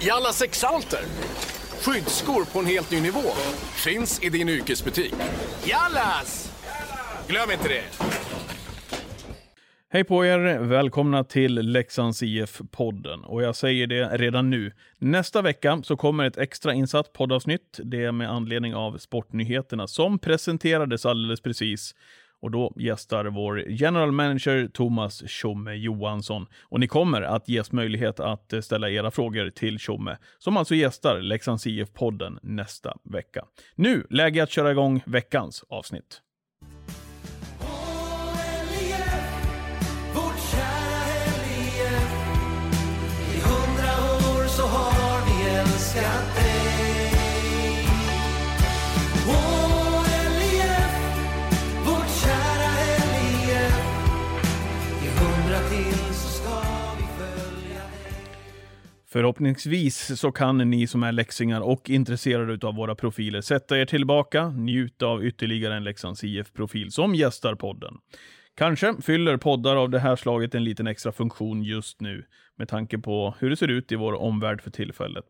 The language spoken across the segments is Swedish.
Jalla Sexalter. Skyddsskor på en helt ny nivå. Finns i din yrkesbutik. Jallas! Glöm inte det. Hej på er! Välkomna till Leksands IF-podden. Och jag säger det redan nu. Nästa vecka så kommer ett extra insatt poddavsnitt. Det är med anledning av sportnyheterna som presenterades alldeles precis. Och då gästar vår general manager Thomas Tjomme Johansson. Och ni kommer att ges möjlighet att eh, ställa era frågor till Tjomme, som alltså gästar Leksands IF-podden nästa vecka. Nu, läge att köra igång veckans avsnitt. Förhoppningsvis så kan ni som är läxingar och intresserade av våra profiler sätta er tillbaka, njuta av ytterligare en Leksands IF-profil som gästar podden. Kanske fyller poddar av det här slaget en liten extra funktion just nu, med tanke på hur det ser ut i vår omvärld för tillfället.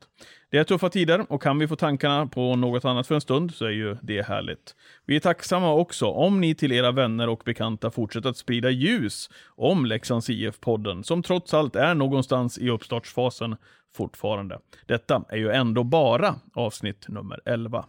Det är tuffa tider och kan vi få tankarna på något annat för en stund så är ju det härligt. Vi är tacksamma också om ni till era vänner och bekanta fortsätter att sprida ljus om Leksands IF-podden, som trots allt är någonstans i uppstartsfasen fortfarande. Detta är ju ändå bara avsnitt nummer 11.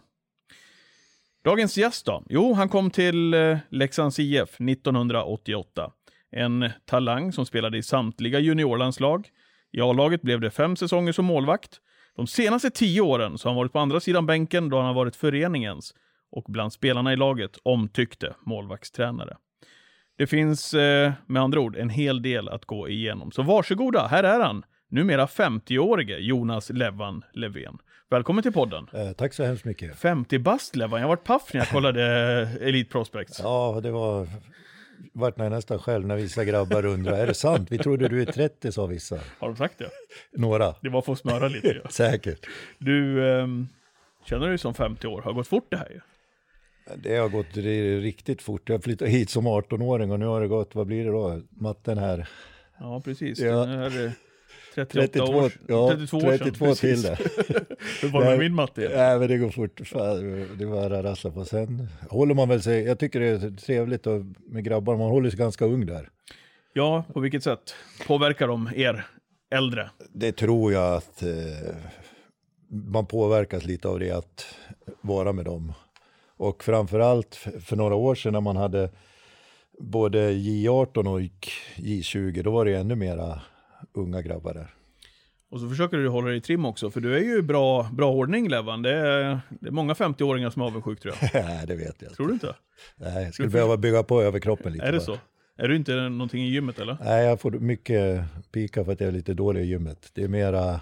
Dagens gäst då? Jo, han kom till eh, Leksands IF 1988. En talang som spelade i samtliga juniorlandslag. I A-laget blev det fem säsonger som målvakt. De senaste tio åren så har han varit på andra sidan bänken då han har varit föreningens och bland spelarna i laget omtyckte målvaktstränare. Det finns eh, med andra ord en hel del att gå igenom. Så varsågoda, här är han. Numera 50-årige Jonas Levan Levén. Välkommen till podden. Eh, tack så hemskt mycket. 50 bast Levan, jag varit paff när jag kollade eh, Elite Prospects. Ja, det var vart jag nästan själv när vissa grabbar undrar, är det sant? Vi trodde du är 30, sa vissa. Har de sagt det? Några, Det var för att smöra lite ju. säkert. Du, ehm, känner du dig som 50 år? Har gått fort det här ju. Det har gått ri- riktigt fort. Jag flyttade hit som 18-åring och nu har det gått, vad blir det då? Matten här. Ja, precis. Ja. Nu är det 38 32, år, ja, 32 år sedan. 32 till det. Hur var det med min matte? Nej, men det går fort. Fan, det var att rassla på. Sen håller man väl sig, jag tycker det är trevligt och, med grabbar, man håller sig ganska ung där. Ja, på vilket sätt påverkar de er äldre? Det tror jag att eh, man påverkas lite av det att vara med dem. Och framförallt för några år sedan när man hade både J18 och J20, då var det ännu mera unga grabbar där. Och så försöker du hålla dig i trim också, för du är ju bra, bra ordning Levan. Det är, det är många 50-åringar som är avundsjuka tror jag. Nej, det vet jag Tror du inte? Nej, jag skulle behöva bygga på överkroppen lite. Är det bara. så? Är du inte någonting i gymmet eller? Nej, jag får mycket pika för att jag är lite dålig i gymmet. Det är mera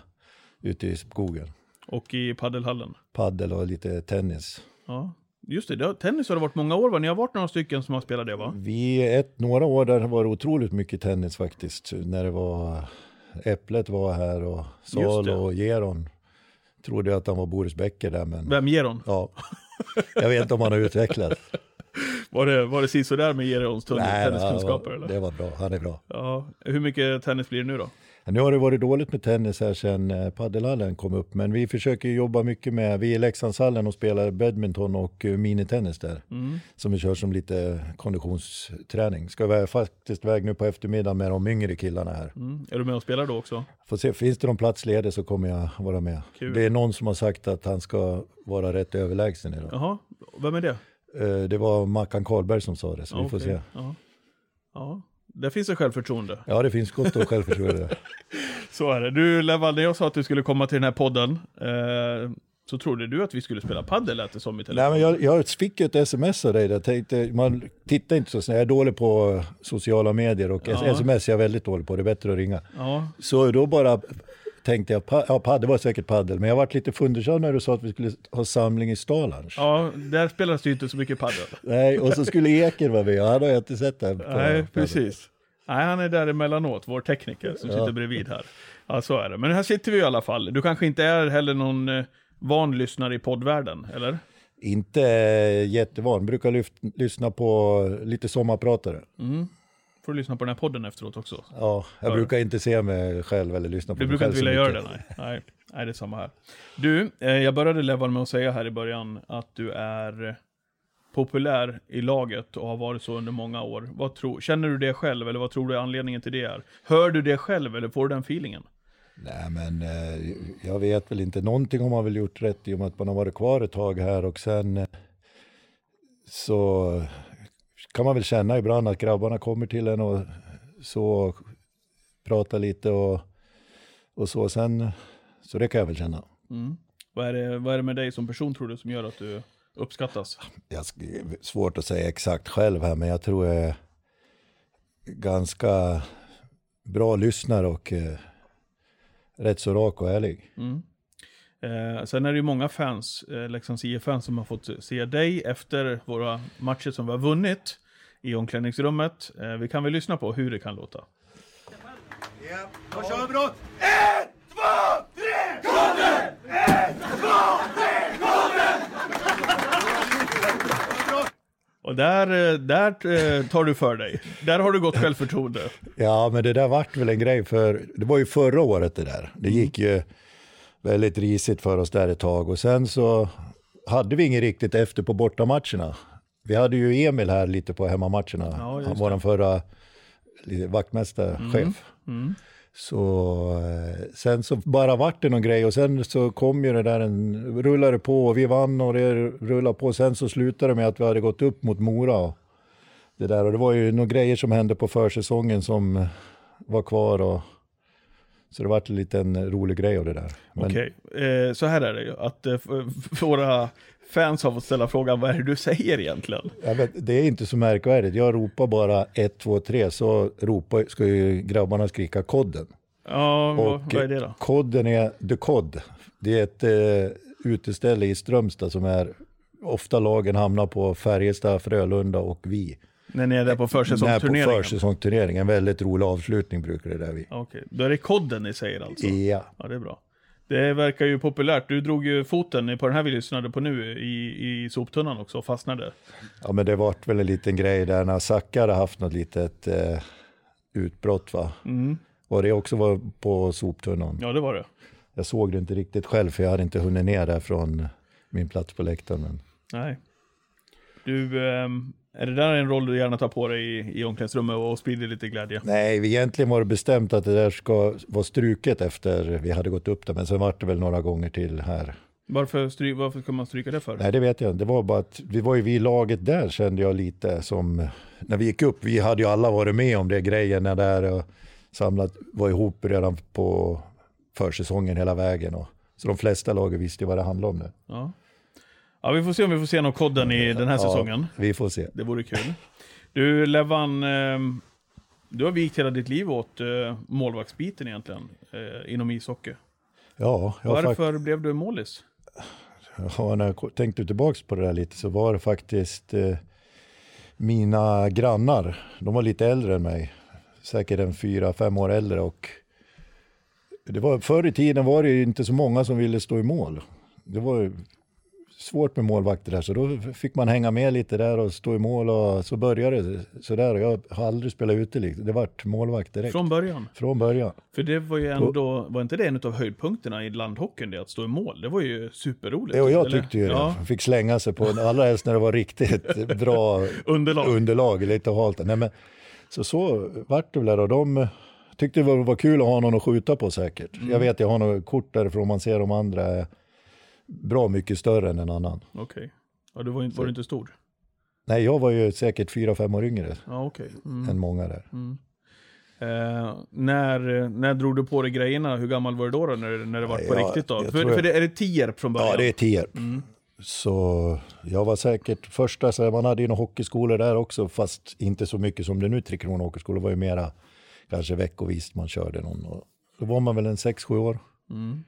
ute i skogen. Och i paddelhallen? Paddel och lite tennis. Ja, just det. det har, tennis har det varit många år va? Ni har varit några stycken som har spelat det va? Vi, ett, några år där var det otroligt mycket tennis faktiskt. När det var Äpplet var här och Sal och Geron. Trodde jag att han var Boris Becker där men Vem ger hon? ja. Jag vet inte om han har utvecklats. Var det, var det sådär med Gerons tenniskunskaper det eller? det var bra. Han är bra. Ja, hur mycket tennis blir det nu då? Nu har det varit dåligt med tennis här sedan eh, paddelhallen kom upp. Men vi försöker jobba mycket med, vi är i Leksandshallen och spelar badminton och eh, minitennis där. Mm. Som vi kör som lite konditionsträning. Ska vara faktiskt iväg nu på eftermiddagen med de yngre killarna här. Mm. Är du med och spelar då också? Får se, finns det någon plats ledig så kommer jag vara med. Kul. Det är någon som har sagt att han ska vara rätt överlägsen idag. Jaha, vem är det? Eh, Det var Mackan Karlberg som sa det, så vi får se. Ja. ja, där finns det självförtroende. Ja, det finns gott om självförtroende. Så är det. Du Levan, när jag sa att du skulle komma till den här podden, eh, så trodde du att vi skulle spela padel lät det som i telefon. Nej, men jag, jag fick ju ett sms av dig. Jag tänkte, man tittar inte så snabbt. Jag är dålig på sociala medier och Ja. sms är jag väldigt dålig på. Det är bättre att ringa. Ja, Så då bara tänkte jag, ja, paddel var säkert paddel. Men jag varit lite fundersam när du sa att vi skulle ha samling i Stalange. ja, där spelas det ju inte så mycket padel. Nej, och så skulle Eker vara med. Han har jag inte sett än. Nej, precis. Nej, han är där emellanåt, vår tekniker som sitter bredvid här. Ja, så är det. Men här sitter vi i alla fall. Du kanske inte är heller någon eh, van lyssnare i poddvärlden, eller? Inte eh, jättevan. Brukar lyft, lyssna på lite sommarpratare. Får du lyssna på den här podden efteråt också. Ja, jag Ja. brukar inte se mig själv eller lyssna på Du mig brukar själv inte så vilja göra det, nej. nej. Nej, det är samma här. Du, eh, jag började Levan med att säga här i början att du är populär i laget och har varit så under många år. Vad tror, känner du det själv eller vad tror du anledningen till det är? Hör du det själv eller får du den feelingen? Nej, men eh, jag vet väl inte. Någonting har man väl gjort rätt i och med att man har varit kvar ett tag här och sen eh, så kan man väl känna ibland att grabbarna kommer till en och så pratar lite och, och så. Sen, så det kan jag väl känna. Mm. Vad, är det, vad är det med dig som person tror du som gör att du uppskattas? Jag svårt att säga exakt själv här, men jag tror jag är ganska bra lyssnare och eh, rätt så rak och ärlig. Mm. Eh, sen är det ju många fans, eh, Leksands IF-fans, som har fått se dig efter våra matcher som vi har vunnit i omklädningsrummet. Eh, vi kan väl lyssna på hur det kan låta. Och där, eh, där eh, tar du för dig. Där har du gott självförtroende. Ja, men det där vart väl en grej för, det var ju förra året det där. Det gick ju väldigt risigt för oss där ett tag och sen så hade vi inget riktigt efter på bortamatcherna. Vi hade ju Emil här lite på hemmamatcherna. Ja, Han var den förra vaktmästarchef. Mm. Så eh, sen så bara vart det någon grej och sen så kom ju det där, en, rullade på och vi vann och det rullade på. Sen så slutade det med att vi hade gått upp mot Mora. Och det, där. Och det var ju några grejer som hände på försäsongen som var kvar. Och, så det vart en liten rolig grej av det där. Men, Okej, eh, så här är det ju. Att eh, våra fans har fått ställa frågan, vad är det du säger egentligen? men det är inte så märkvärdigt. Jag ropar bara 1, 2, 3 så ropar, ska ju grabbarna skrika kodden. Ja, Och vad är det då? Kodden är The Cod. Det är ett eh, uteställe i Strömstad som är ofta lagen hamnar på Färjestad, Frölunda och vi. När ni är där på När på försäsongsturneringen? försäsongsturneringen. En väldigt rolig avslutning brukar det där vi. Okej, då är det kodden ni säger alltså? Ja. Ja, det är bra. Det verkar ju populärt. Du drog ju foten på den här vi lyssnade på nu i, i soptunnan också och fastnade. ja, men det vart väl en liten grej där när Zacka hade haft något litet eh, utbrott va. Mm. Och det också var på soptunnan. Ja, det var det. Jag såg det inte riktigt själv för jag hade inte hunnit ner där från min plats på läktaren. Men... Nej. Du, ehm, är det där en roll du gärna tar på dig i, i omklädningsrummet och sprider lite glädje? Nej, vi egentligen var det bestämt att det där ska vara struket efter vi hade gått upp det, men sen var det väl några gånger till här. Varför, stry, varför ska man stryka det för? Nej, det vet jag inte. Det var bara att vi var ju vi i laget där kände jag lite som, när vi gick upp, vi hade ju alla varit med om det grejerna där och samlat, var ihop redan på försäsongen hela vägen. Och, så de flesta lagen visste ju vad det handlade om det. Ja. Ja, vi får se om vi får se någon kodden i den här säsongen. Ja, vi får se. Det vore kul. Du, Levan, ehm, du har vikt hela ditt liv åt eh, målvaktsbiten egentligen, eh, inom ishockey. Ja, Varför blev du målis? Ja, när jag tänkte tillbaka på det där lite så var det faktiskt eh, mina grannar. De var lite äldre än mig. Säkert en fyra, fem år äldre. Och det var, förr i tiden var det inte så många som ville stå i mål. Det var svårt med målvakter där, så då fick man hänga med lite där och stå i mål och så började det sådär. Och jag har aldrig spelat ute, det vart målvakt direkt. Från början? Från början. För det var ju ändå, var inte det en av höjdpunkterna i landhockeyn, det att stå i mål? Det var ju superroligt. Jo, jag eller? tyckte ju ja, det. Fick slänga sig på, allra helst när det var riktigt bra Underlag. underlag, lite halt. Nej, men, så så vart det väl där och de tyckte det var, var kul att ha någon att skjuta på säkert. Mm. Jag vet, jag har något kort därifrån, man ser de andra bra mycket större än en annan. Okej. Ja, du var, var du inte stor? Nej, jag var ju säkert fyra, fem år yngre Ja, okej. Mm. än många där. Eh, när, när drog du på dig grejerna? Hur gammal var du då, då när, när det var på Ja, riktigt? Då? För, jag- för det, är det Tierp från början? Ja, det är Tierp. Så jag var säkert första, så man hade ju några hockeyskolor där också, fast inte så mycket som det nu. Tre Kronor Hockeyskolor var ju mera kanske veckovis man körde någon. Och då var man väl en sex, sju år. Började.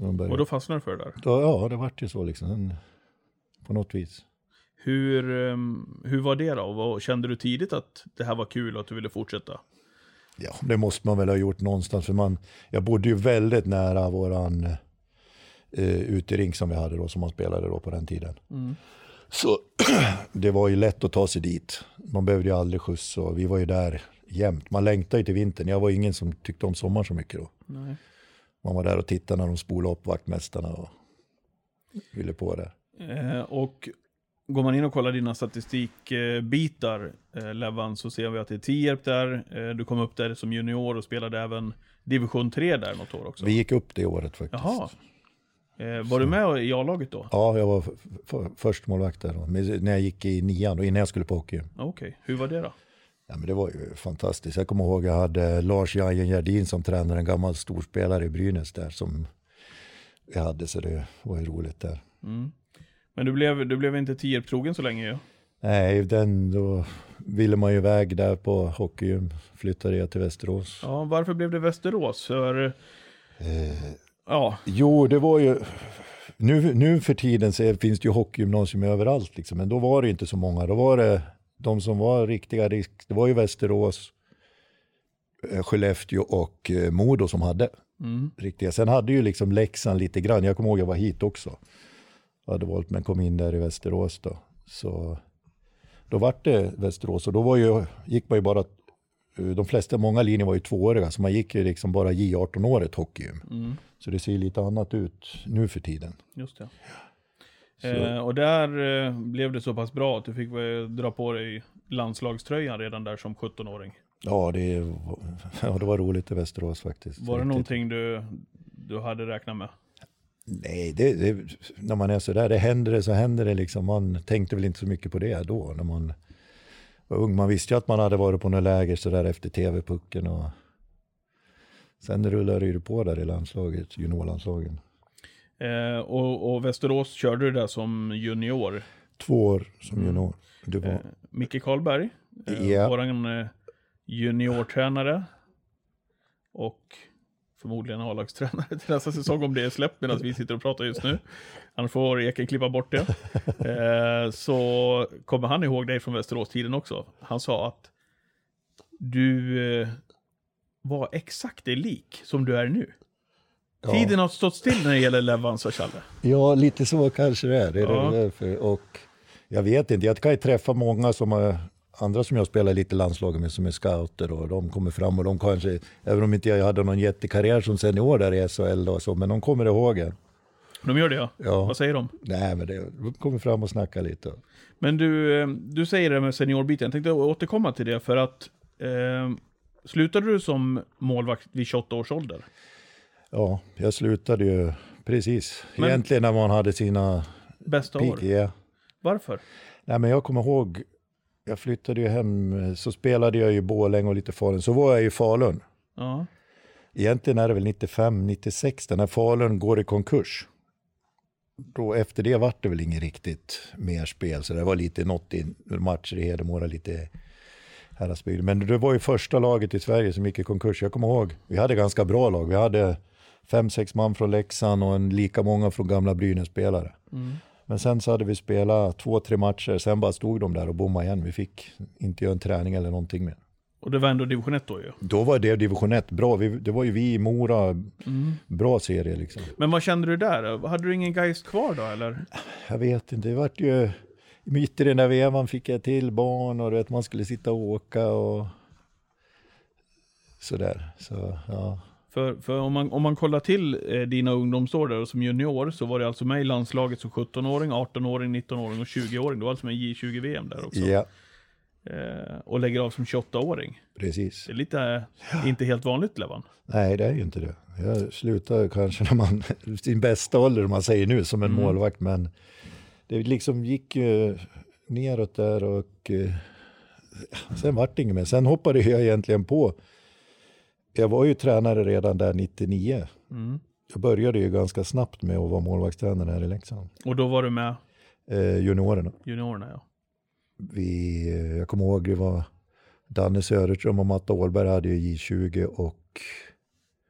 Och då fastnade du för det där? Då, ja, det vart ju så liksom. På något vis. Hur, ehm, hur var det då? Vad, kände du tidigt att det här var kul och att du ville fortsätta? Ja, det måste man väl ha gjort någonstans. För man, jag bodde ju väldigt nära våran eh, uterink som vi hade då, som man spelade då på den tiden. Så det var ju lätt att ta sig dit. Man behövde ju aldrig skjuts och vi var ju där jämt. Man längtade ju till vintern. Jag var ingen som tyckte om sommar så mycket då. Nej. Man var där och tittade när de spolade upp vaktmästarna och ville på det. Eh, och går man in och kollar dina statistikbitar, eh, Levan, så ser vi att det är Tierp där. Eh, du kom upp där som junior och spelade även division 3 där något år också. Vi gick upp det året faktiskt. Jaha. Eh, var du med i A-laget då? Ja, jag var f- f- först målvakt där då, när jag gick i nian och innan jag skulle på hockey. Okej, hur var det då? Ja, men det var ju fantastiskt. Jag kommer ihåg jag hade Lars Jajen Gerdin som tränare, en gammal storspelare i Brynäs där som jag hade, så det var ju roligt där. Mm. Men du blev, du blev inte Tierp-trogen så länge ju. Nej, den, då ville man ju iväg där på hockeygym, flyttade jag till Västerås. Ja, varför blev det Västerås? För, Eh, ja, jo, det var ju, nu, nu för tiden så finns det ju hockeygymnasium överallt, liksom, men då var det inte så många. Då var det de som var riktiga risk, det var ju Västerås, eh, Skellefteå och eh, Modo som hade mm. riktiga. Sen hade ju liksom Leksand lite grann, jag kommer ihåg jag var hit också. Jag hade valt men kom in där i Västerås då. Så då vart det Västerås och då var ju, gick man ju bara, eh, de flesta, många linjer var ju tvååriga så man gick ju liksom bara J18-året hockeygym. Mm. Så det ser ju lite annat ut nu för tiden. Just det. Eh, och där eh, blev det så pass bra att du fick eh, dra på dig landslagströjan redan där som 17-åring. ja, det, ja, det var roligt i Västerås faktiskt. Var det Riktigt. någonting du, du hade räknat med? Nej, det, det, när man är sådär, det händer det så händer det liksom. Man tänkte väl inte så mycket på det då när man var ung. Man visste ju att man hade varit på några läger sådär efter tv-pucken och sen rullade det på där i landslaget, juniorlandslagen. Eh, och, och Västerås körde du där som junior. Två år som junior. Du var, Eh, Micke Karlberg, eh, Ja. våran eh, juniortränare. Och förmodligen A-lagstränare till nästa säsong om det är släppt medan vi sitter och pratar just nu. Annars får Eken klippa bort det. Eh, så kommer han ihåg dig från Västerås-tiden också. Han sa att du eh, var exakt det lik som du är nu. Ja. Tiden har stått still när det gäller Levan, sa Challe. ja, lite så kanske det är. Det är Ja. därför. Och jag vet inte, jag kan ju träffa många som har andra som jag spelar lite landslaget med som är scouter och de kommer fram och de kanske, även om inte jag hade någon jättekarriär som senior där i SHL och så, men de kommer ihåg en. De gör det ja. Ja. Vad säger de? Nej, men det, de kommer fram och snackar lite. Men du, eh, du säger det med seniorbiten. Jag tänkte återkomma till det för att eh, slutade du som målvakt vid 28 års ålder? Ja, jag slutade ju precis. Men- Egentligen när man hade sina Bästa år? peak. Ja. Varför? Nej, men jag kommer ihåg, jag flyttade ju hem, så spelade jag i Borlänge och lite Falun. Så var jag i Falun. Ja. Egentligen är det väl 95, 96, när Falun går i konkurs. Då efter det vart det väl inget riktigt mer spel. Så det var lite något i matcher i Hedemora, lite Häradsbygd. Men det var ju första laget i Sverige som gick i konkurs. Jag kommer ihåg, vi hade ganska bra lag. Vi hade fem, sex man från Leksand och en lika många från gamla Brynäs-spelare. Mm. Men sen så hade vi spelat två, tre matcher, sen bara stod de där och bommade igen. Vi fick inte göra en träning eller någonting mer. Och det var ändå division 1 då ju. Då var det division 1 bra. Vi, det var ju vi i Mora, bra serie liksom. Men vad kände du där? Hade du ingen Geist kvar då eller? Jag vet inte, det vart ju... Mitt i den där vevan fick jag till barn och du vet, man skulle sitta och åka och sådär. Så ja, För, för om, man, om man kollar till eh, dina ungdomsår där och som junior så var det alltså med i landslaget som 17-åring, 18-åring, 19-åring och 20-åring. Du var alltså med i J20-VM där också. ja Eh, och lägger av som 28-åring. precis. Det är lite, eh, inte helt vanligt Levan. Nej, det är ju inte det. Jag slutade kanske när man, sin bästa ålder, om man säger nu, som en Mm. målvakt. Men det liksom gick ju neråt där och eh, sen vart det inget mer. Sen hoppade jag egentligen på. Jag var ju tränare redan där 99. Mm. Jag började ju ganska snabbt med att vara målvaktstränare här i Leksand. Och då var du med Eh, juniorerna. juniorerna ja. Vi, eh, jag kommer ihåg det var Danne Söderström och Matta Åhlberg hade ju J20 och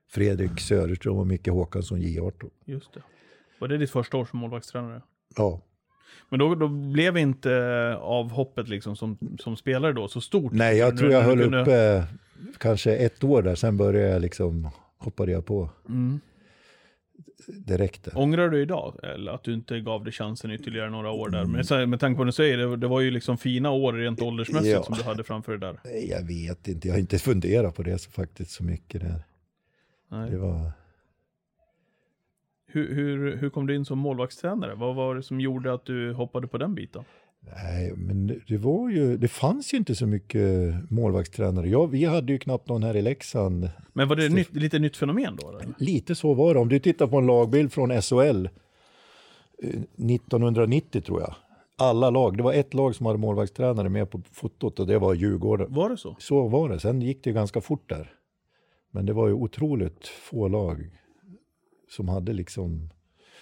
Fredrik Söderström och Micke Håkansson J18. Just det. Var det ditt första år som målvaktstränare? Ja. Men då, då blev inte avhoppet liksom som, som spelare då så stort? Nej, jag tror jag höll kunde- uppe kanske ett år där, sen började jag liksom, hoppade jag på Mm. direkt. Ångrar du idag? Eller att du inte gav det chansen ytterligare några år där? Men så- med tanke på vad du säger, det, det var ju liksom fina år rent åldersmässigt Ja. som du hade framför dig där. Jag vet inte, jag har inte funderat på det så faktiskt så mycket. Där. Nej. Det var, Hur, hur, hur kom du in som målvaktstränare? Vad var det som gjorde att du hoppade på den biten? Nej, men det- var ju, det fanns ju inte så mycket målvaktstränare. Ja, vi hade ju knappt någon här i Leksand. Men var det nytt, lite nytt fenomen då? Eller? Lite så var det. Om du tittar på en lagbild från SHL eh, 1990 tror jag. Alla lag, det var ett lag som hade målvaktstränare med på fotot och det var Djurgården. Var det så? Så var det. Sen gick det ganska fort där. Men det var ju otroligt få lag som hade liksom...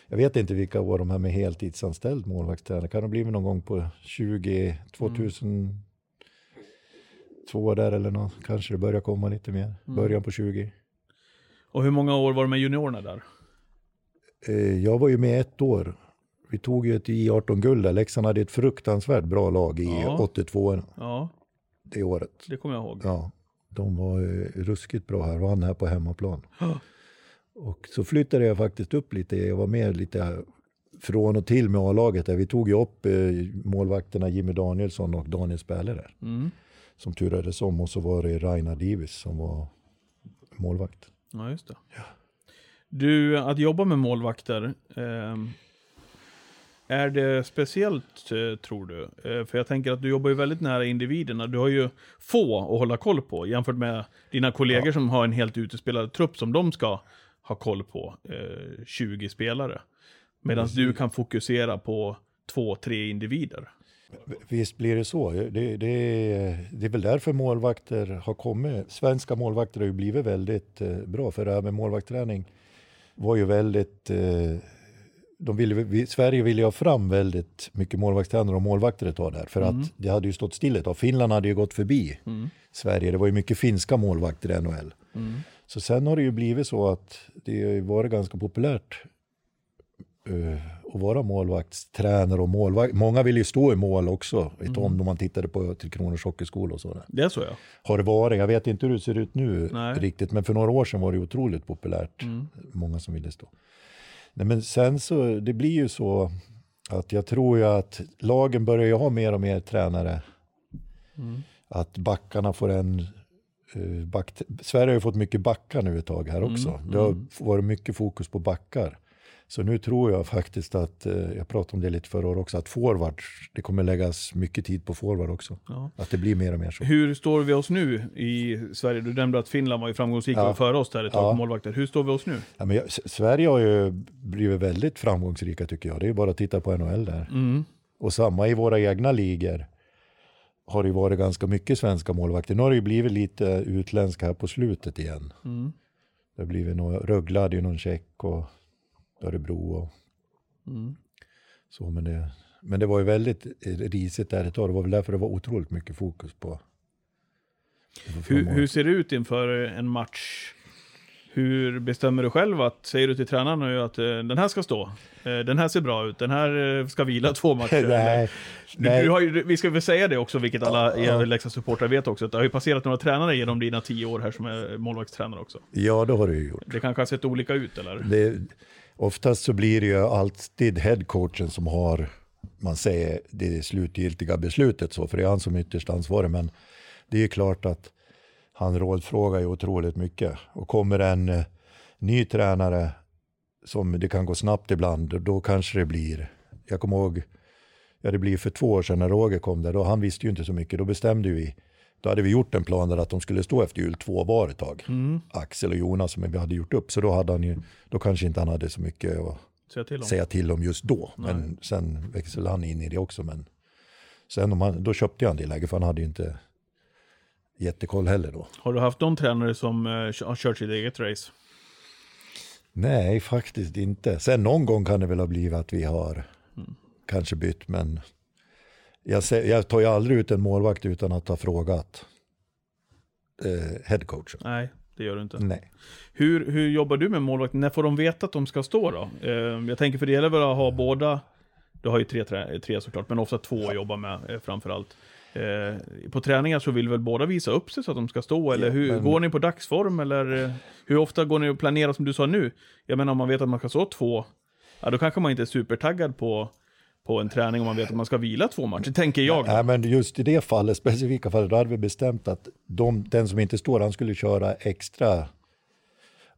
Jag vet inte vilka var de här med heltidsanställd målvaktstränare. Kan det blivit någon gång på 20, 2002 där eller något. Kanske det börjar komma lite mer. Början på 20. Och hur många år var du med juniorerna där? Eh, Jag var ju med ett år. Vi tog ju ett J18-guld där. Leksand hade ett fruktansvärt bra lag i Ja. 82 Ja, det året. det kommer jag ihåg. Ja, de var eh, ruskigt bra här, vann här på hemmaplan. Ja. Och så flyttade jag faktiskt upp lite, jag var med lite från och till med A-laget. Vi tog ju upp eh, målvakterna Jimmy Danielsson och Daniel Späle där. Mm. Som turades om och så var det Raina Divis som var målvakt. Ja, just det. Du, att jobba med målvakter, ehm, är det speciellt eh, tror du? Eh, för jag tänker att du jobbar ju väldigt nära individerna. Du har ju få att hålla koll på jämfört med dina kollegor som har en helt utespelad trupp som de ska ha koll på, eh, 20 spelare. Medan du kan fokusera på två, tre individer. Visst blir det så. Det, det, det är väl därför målvakter har kommit. Svenska målvakter har ju blivit väldigt eh, bra. För det här med målvaktsträning var ju väldigt... Eh, de ville, vi, Sverige ville ha fram väldigt mycket målvaktstränare och målvakter ett tag där. För att det hade ju stått still ett tag. Finland hade ju gått förbi Sverige. Det var ju mycket finska målvakter i NHL. Så sen har det ju blivit så att det har ju varit ganska populärt eh, att vara målvaktstränare och målvakt. Många vill ju stå i mål också, vet om när man tittade på till Kronors Hockeyskola och sådär. Det är så ja. Har det varit, jag vet inte hur det ser ut nu Nej. riktigt, men för några år sedan var det otroligt populärt. Många som ville stå. Nej, men sen så, det blir ju så att jag tror ju att lagen börjar ju ha mer och mer tränare. Att backarna får en... eh, Sverige har ju fått mycket backar nu ett tag här också. Det har varit mycket fokus på backar. Så nu tror jag faktiskt att, eh, jag pratade om det lite förra året också, att forward, det kommer läggas mycket tid på forward också. Ja. Att det blir mer och mer så. Hur står vi oss nu i Sverige? Du nämnde att Finland var ju framgångsrika Ja. och före oss där ett tag Ja. på målvakter. Hur står vi oss nu? Ja, men jag, Sverige har ju blivit väldigt framgångsrika tycker jag. Det är ju bara att titta på NHL där. Mm. Och samma i våra egna ligor har det ju varit ganska mycket svenska målvakter. Nu har det ju blivit lite utländska här på slutet igen. Mm. Det har blivit några, Rögle hade ju någon tjeck och Örebro och Mm. så. Men det, men det var ju väldigt risigt där ett tag. Det var väl därför det var otroligt mycket fokus på. Hur, hur ser det ut inför en match? Hur bestämmer du själv att, säger du till tränaren nu att eh, den här ska stå, eh, den här ser bra ut, den här eh, ska vila två matcher? nej, Du, nej. du har vi ska väl säga det också, vilket alla ja. Leksandssupportrar vet också, att det har ju passerat några tränare genom dina tio år här som är målvaktstränare också. ja det har det ju gjort. Det kanske har sett olika ut eller? Det, oftast så blir det ju alltid headcoachen som har, man säger, det slutgiltiga beslutet så, för det är han som är ytterst ansvarig. Men det är ju klart att han rådfrågar ju otroligt mycket. Och kommer en eh, ny tränare som det kan gå snabbt ibland, då kanske det blir, jag kommer ihåg, ja det blir för två år sedan när Roger kom där, då, han visste ju inte så mycket, då bestämde vi, då hade vi gjort en plan där att de skulle stå efter jul två var ett tag. Axel och Jonas som vi hade gjort upp, så då, hade han ju, då kanske inte han hade så mycket att Säga till om. säga till om just då. Men sen växlade han in i det också. Men sen om han, då köpte han det läget, för han hade ju inte jättekoll heller då. Har du haft någon tränare som eh, har kört sitt eget race? Nej, faktiskt inte. Sen någon gång kan det väl ha blivit att vi har kanske bytt, men jag, sä- jag tar ju aldrig ut en målvakt utan att ha frågat eh, headcoachen. Nej, det gör du inte. Nej. Hur, hur jobbar du med målvakten? När får de veta att de ska stå då? Eh, jag tänker för det gäller väl att ha båda, du har ju tre, tre såklart, men ofta två att jobba med eh, framförallt. Eh, på träningar så vill väl båda visa upp sig så att de ska stå, eller Ja, hur, men- går ni på dagsform, eller eh, hur ofta går ni och planerar som du sa nu? Jag menar om man vet att man ska stå två, ja då kanske man inte är supertaggad på, på en träning om man vet att man ska vila två matcher, tänker jag. Nej, men just i det fallet, specifika fallet, då hade vi bestämt att de, den som inte står, han skulle köra extra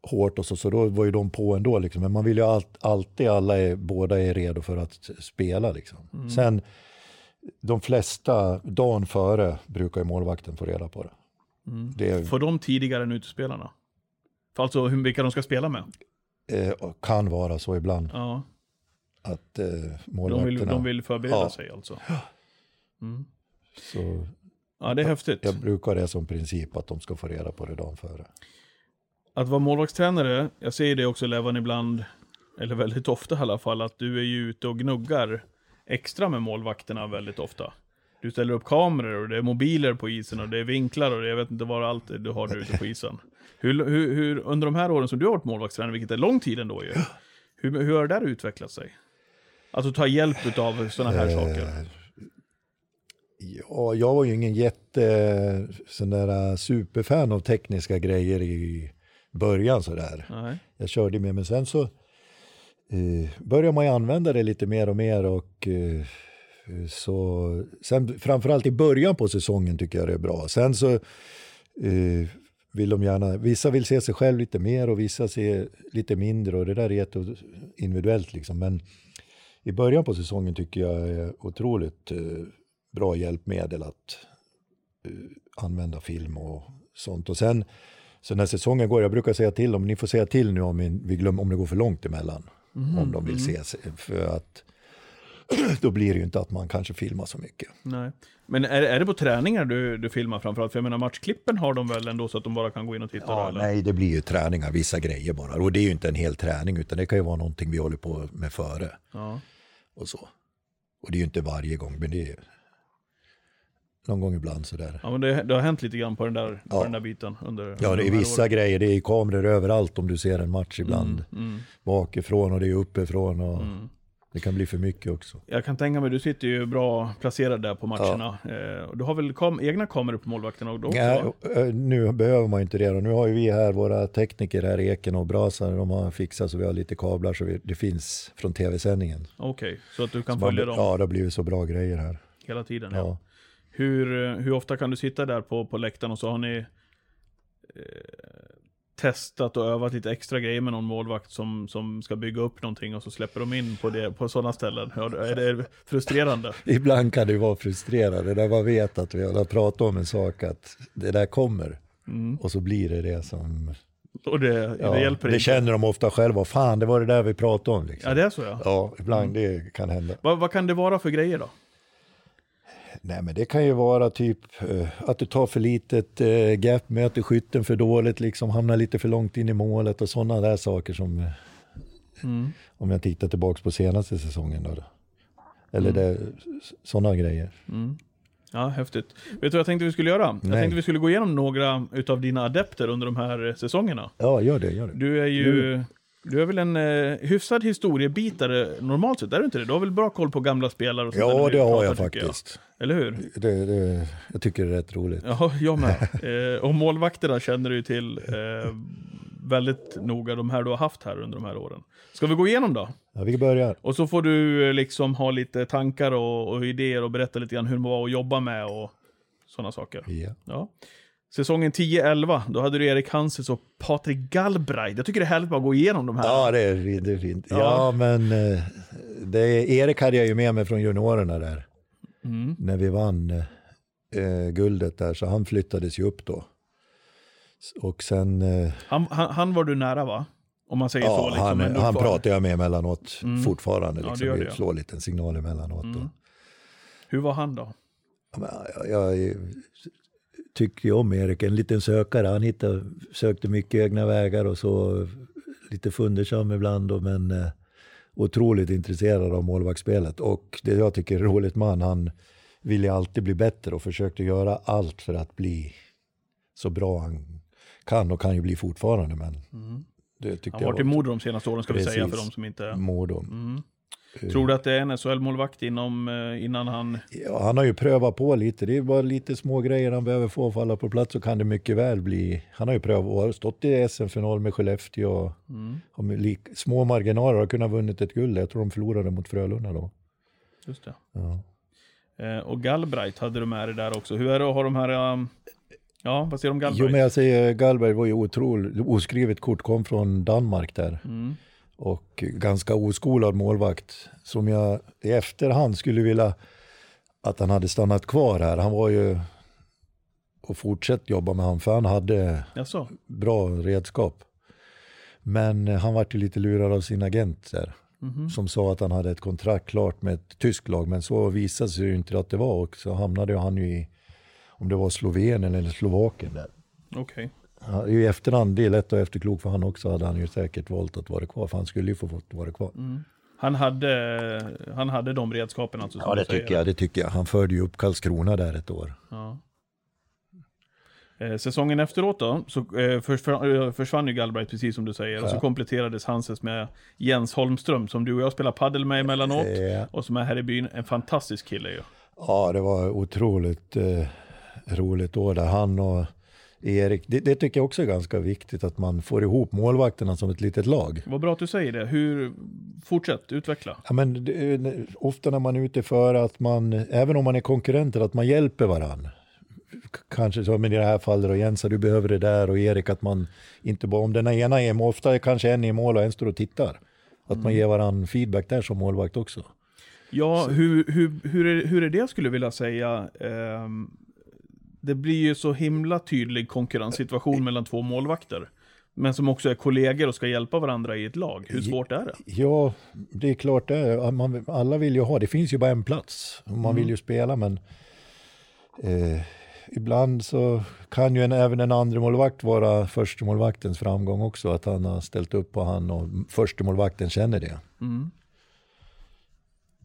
hårt och så, så då var ju de på ändå. Liksom. Men man vill ju allt, alltid, alla är, båda är redo för att spela. Liksom. Sen, de flesta, dagen före, brukar ju målvakten få reda på det. Det Får de tidigare än utespelarna? För alltså hur, vilka de ska spela med? eh, kan vara så ibland Ja, att eh, de målvakterna... vill, de vill förbereda Ja. sig alltså. Så Ja, det är häftigt. jag brukar det som princip att de ska få reda på det dagen före. Att vara målvaktstränare, jag ser det också Levan ibland, eller väldigt ofta i alla fall, att du är ju ute och gnuggar extra med målvakterna väldigt ofta. Du ställer upp kameror och det är mobiler på isen och det är vinklar och det, jag vet inte vad allt du har där ute på isen. Hur, hur, hur, under de här åren som du har varit målvaktstränare, vilket är lång tid ändå ju, hur, hur har det där utvecklat sig? Du tar hjälp av sådana här saker. Eh, Ja, jag var ju ingen jätte sån där superfan av tekniska grejer i början sådär. Nej. Jag körde med, men sen så eh, man ju använda det lite mer och mer och eh, så sen framförallt i början på säsongen tycker jag det är bra. Sen så eh, vill de gärna, vissa vill se sig själv lite mer och vissa ser lite mindre och det där är jätte individuellt liksom. Men i början på säsongen tycker jag är otroligt eh, bra hjälpmedel att eh, använda film och sånt. Och sen så när säsongen går, jag brukar säga till dem, ni får säga till nu om, vi glöm, om det går för långt emellan. Om de vill ses. För att då blir det ju inte att man kanske filmar så mycket. Nej. Men är, är det på träningar du, du filmar framförallt? För jag menar matchklippen har de väl ändå så att de bara kan gå in och titta? Ja, då, eller? nej, det blir ju träningar, vissa grejer bara. Och det är ju inte en hel träning, utan det kan ju vara någonting vi håller på med före. Ja. Och så. Och det är ju inte varje gång, men det är någon gång ibland sådär. Ja, men det, det har hänt lite grann på den där, på Ja. den där biten. Under, Ja, det de är vissa åren. grejer, det är kameror överallt om du ser en match ibland. Mm. Bakifrån och det är uppifrån och det kan bli för mycket också. Jag kan tänka mig, du sitter ju bra placerad där på matcherna. Eh, och du har väl kam egna kameror på målvakterna? Nej, va? eh, nu behöver man inte det. Och nu har ju vi här, våra tekniker här, Eken och Brasa, de har fixat så vi har lite kablar så vi, det finns från tv-sändningen. Okej, så att du kan Man- följa dem Ja, det har blivit så bra grejer här. hela tiden? Ja. Ja. Hur, eh, hur ofta kan du sitta där på, på läktaren och så har ni eh, testat och övat lite extra grejer med någon målvakt som, som ska bygga upp någonting och så släpper de in på, det, på sådana ställen? Ja, Är det frustrerande? Ibland kan det vara frustrerande när man vet att vi har pratat om en sak, att det där kommer. Och så blir det det som... Och det, Ja, Mm. det hjälper det inte? känner de ofta själva, fan det var det där vi pratade om. Liksom. Ja, det är så ja. Ja, ibland det kan hända. Vad, vad kan det vara för grejer då? Nej men det kan ju vara typ eh, att du tar för litet eh, gap, möter skytten för dåligt, liksom hamnar lite för långt in i målet och sådana där saker som, eh, Mm. om jag tittar tillbaka på senaste säsongen då. Eller Mm. sådana grejer. Ja, häftigt. Vet du vad jag tänkte vi skulle göra? Jag Nej. tänkte vi skulle gå igenom några utav dina adepter under de här säsongerna. Ja, gör det, gör det. Du är ju... Du är väl en eh, hyfsad historiebitare normalt sett, är du inte det? Du har väl bra koll på gamla spelare och sånt Ja, det har pratar, jag tycker faktiskt. Eller hur? Det, det, jag tycker det är rätt roligt. Ja, jag med. Eh, och målvakterna känner du ju till eh, väldigt noga, de här du har haft här under de här åren. Ska vi gå igenom då? Ja, vi börjar. Och så får du eh, liksom ha lite tankar och, och idéer och berätta lite grann hur det var att jobba med och sådana saker. Ja. Ja. Säsongen 10-11, då hade du Erik Hanses och Patrik Galbraith. Jag tycker det är härligt att gå igenom de här. Ja, det är, fint, det är fint. Ja, Ja. men eh, det, Erik hade jag ju med mig från juniorerna där. Mm. När vi vann eh, guldet där, så han flyttades ju upp då. Och sen, eh, Han, han, han var du nära va? Om man säger så. ja, Liksom, han, han pratar jag med emellanåt Mm. fortfarande. Ja, det Liksom. gör vi det. slår lite en signal emellanåt. Mm. Hur var han då? Ja, men Jag, jag tycker ju om Erik, en liten sökare. Han hittade, sökte mycket egna vägar och så lite fundersam ibland. Då, men eh, otroligt intresserad av målvaktsspelet. Och det jag tycker är roligt med han, han vill ju alltid bli bättre och försökte göra allt för att bli så bra han kan och kan ju bli fortfarande. Men det tyckte Han har varit i Modo de senaste åren ska vi säga för Precis. de som inte... Modo. Mm. Tror du att det är en SHL-målvakt inom, eh, innan han... Ja, han har ju prövat på lite. Det är bara lite små grejer han behöver få falla på plats så kan det mycket väl bli. Han har ju prövat och har stått i SM-final med Skellefteå och Mm. har med lik, små marginaler och har kunnat vunnit ett guld. Jag tror de förlorade mot Frölunda då. Just det. Ja. Eh, och Galbraith hade du med dig där också. Hur är det att ha de här... Um, Ja, vad säger du om Jo, Gallberg? men jag säger Gallberg var ju otroligt, oskrivet kort, kom från Danmark där. Mm. Och ganska oskolad målvakt. Som jag i efterhand skulle vilja att han hade stannat kvar här. Han var ju och fortsatt jobba med han för han hade Jaså? bra redskap. Men han vart ju lite lurad av sin agent där. Mhm. Som sa att han hade ett kontrakt klart med ett tyskt lag. Men så visade sig ju inte att det var. Och så hamnade han ju i, om det var Slovenien eller Slovakien där. Okej. Ja, I efterhand, det är lätt att efterklok för han också, hade han ju säkert valt att vara kvar. För han skulle ju få fått vara kvar. Han, hade, han hade de redskapen alltså? Ja, det tycker jag. Det tycker jag. Han förde ju upp Karlskrona där ett år. Ja. Eh, säsongen efteråt då, så eh, försvann, eh, försvann ju Gallbright precis som du säger. Och så Ja. kompletterades Hanses med Jens Holmström som du och jag spelar paddel med emellanåt. Eh, Och som är här i byn. En fantastisk kille ju. Ja, det var otroligt eh, roligt år där. Han och Erik, det, det tycker jag också är ganska viktigt att man får ihop målvakterna som ett litet lag. Vad bra att du säger det. Hur, fortsätt, utveckla. Ja, men det, ofta när man är ute för att man, även om man är konkurrenter, att man hjälper varann. K- Kanske som i det här fallet, och Jensa du behöver det där och Erik att man inte bara, om den ena är ofta är kanske en i mål och en står och tittar. Att man ger varann feedback där som målvakt också. Ja, hur, hur, hur, är, hur är det skulle jag vilja säga? Ehm, det blir ju så himla tydlig konkurrenssituation mellan två målvakter. Men som också är kollegor och ska hjälpa varandra i ett lag. Hur svårt är det? Ja, det är klart det är. Man, alla vill ju ha, det finns ju bara en plats. Man vill ju spela men eh, ibland så kan ju en, även en andra målvakt vara första målvaktens framgång också. Att han har ställt upp på han och första målvakten känner det. Mm.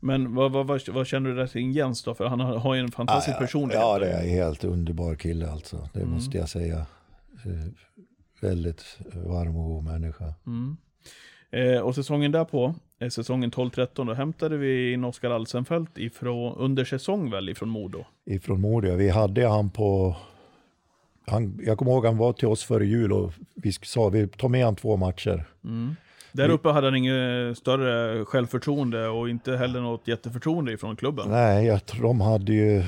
Men vad, vad, vad, vad känner du där kring Jens då? För han har, har ju en fantastisk personlighet. Ja, det är en helt underbar kille alltså. Det måste jag säga. Eh, väldigt varm och god människa. Mm. Eh, och säsongen därpå, eh, säsongen 12-13, då hämtade vi in Oskar Alsenfelt ifrån, under säsong väl, ifrån Modo. ifrån Modia. Vi hade han på... Han, jag kommer ihåg han var till oss före jul och vi sa vi tar med han två matcher. Där uppe hade han inget större självförtroende och inte heller något jätteförtroende ifrån klubben. Nej, jag tror de hade ju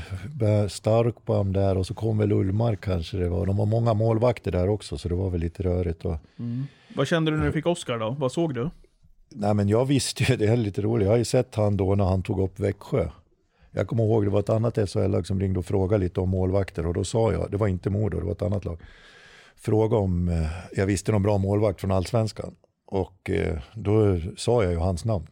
Starkbaum där och så kom väl Ullmark kanske det var. De har många målvakter där också så det var väl lite rörigt. Och, Vad kände du när du fick Oskar då? Vad såg du? nej men jag visste ju, det är lite roligt, jag har ju sett han då när han tog upp Växjö. Jag kommer ihåg det var ett annat SHL-lag som ringde och frågade lite om målvakter och då sa jag, det var inte Modo, det var ett annat lag. Fråga om eh, jag visste någon bra målvakt från Allsvenskan. Och eh, då sa jag ju hans namn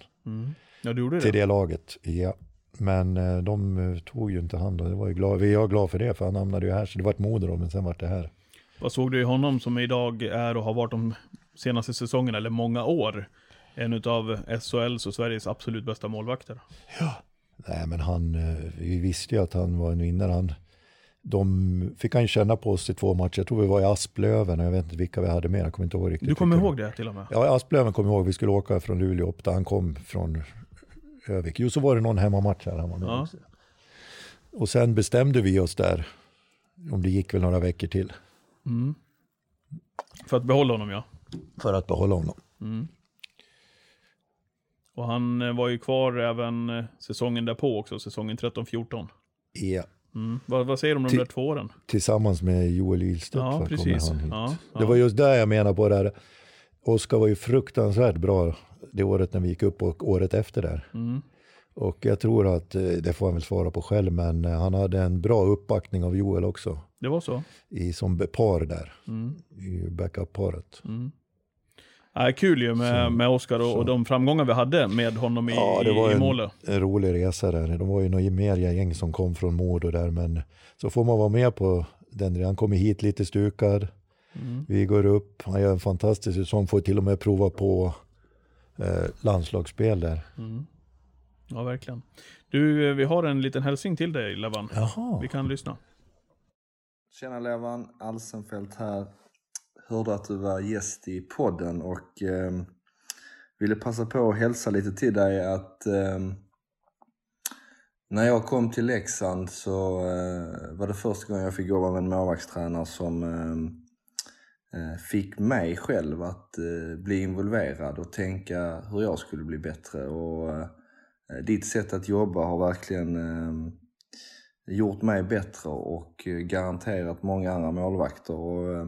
Ja, du gjorde till det? det laget. Ja. Men eh, de eh, tog ju inte hand om det. Var ju glad, vi är glad för det, för han hamnade ju här. Så det var ett Modo då, men sen var det här. Vad såg du i honom som idag är och har varit de senaste säsongerna, eller många år, en utav SHLs och Sveriges absolut bästa målvakter? Nej, men han, vi visste ju att han var en vinnare. Han, de fick han ju känna på oss i två matcher. Jag tror vi var i Asplöven och jag vet inte vilka vi hade med. Jag kommer inte ihåg riktigt. Du kommer ihåg det till och med? Ja, Asplöven kommer jag ihåg. Vi skulle åka från Luleå upp där. Han kom från Övik. Jo, så var det någon hemmamatch här. Han var med Ja. Och sen bestämde vi oss där. Om det gick väl några veckor till. För att behålla honom ja. För att behålla honom. Och han eh, var ju kvar även eh, säsongen därpå också, säsongen 13-14. Ja. Mm. Vad, vad säger du om de där två åren? Tillsammans med Joel Ilstedt Ja, precis. Ja, ja. Det var just där jag menar på det här. Oskar var ju fruktansvärt bra det året när vi gick upp och året efter där. Mm. Och jag tror att, eh, det får han väl svara på själv, men eh, han hade en bra uppbackning av Joel också. Det var så? I, som par där, Mm. i backup-paret. Ja, kul ju med, med Oskar och, och de framgångar vi hade med honom i, Ja, det var i en, målet. en rolig resa där. De var ju några mer gäng som kom från Modo där, men så får man vara med på den. Han kommer hit lite stukad. Mm. Vi går upp, han gör en fantastisk säsong, får till och med prova på eh, landslagsspel där. Ja, verkligen. Du, eh, vi har en liten hälsning till dig, Levan. Jaha. Vi kan lyssna. Tjena Levan, Alsenfelt här. Hörde att du var gäst i podden och eh, ville passa på att hälsa lite till dig att eh, när jag kom till Leksand så eh, var det första gången jag fick jobba med en målvaktstränare som ehm, eh, fick mig själv att eh, bli involverad och tänka hur jag skulle bli bättre. Och eh, ditt sätt att jobba har verkligen eh, gjort mig bättre och eh, garanterat många andra målvakter. Och, eh,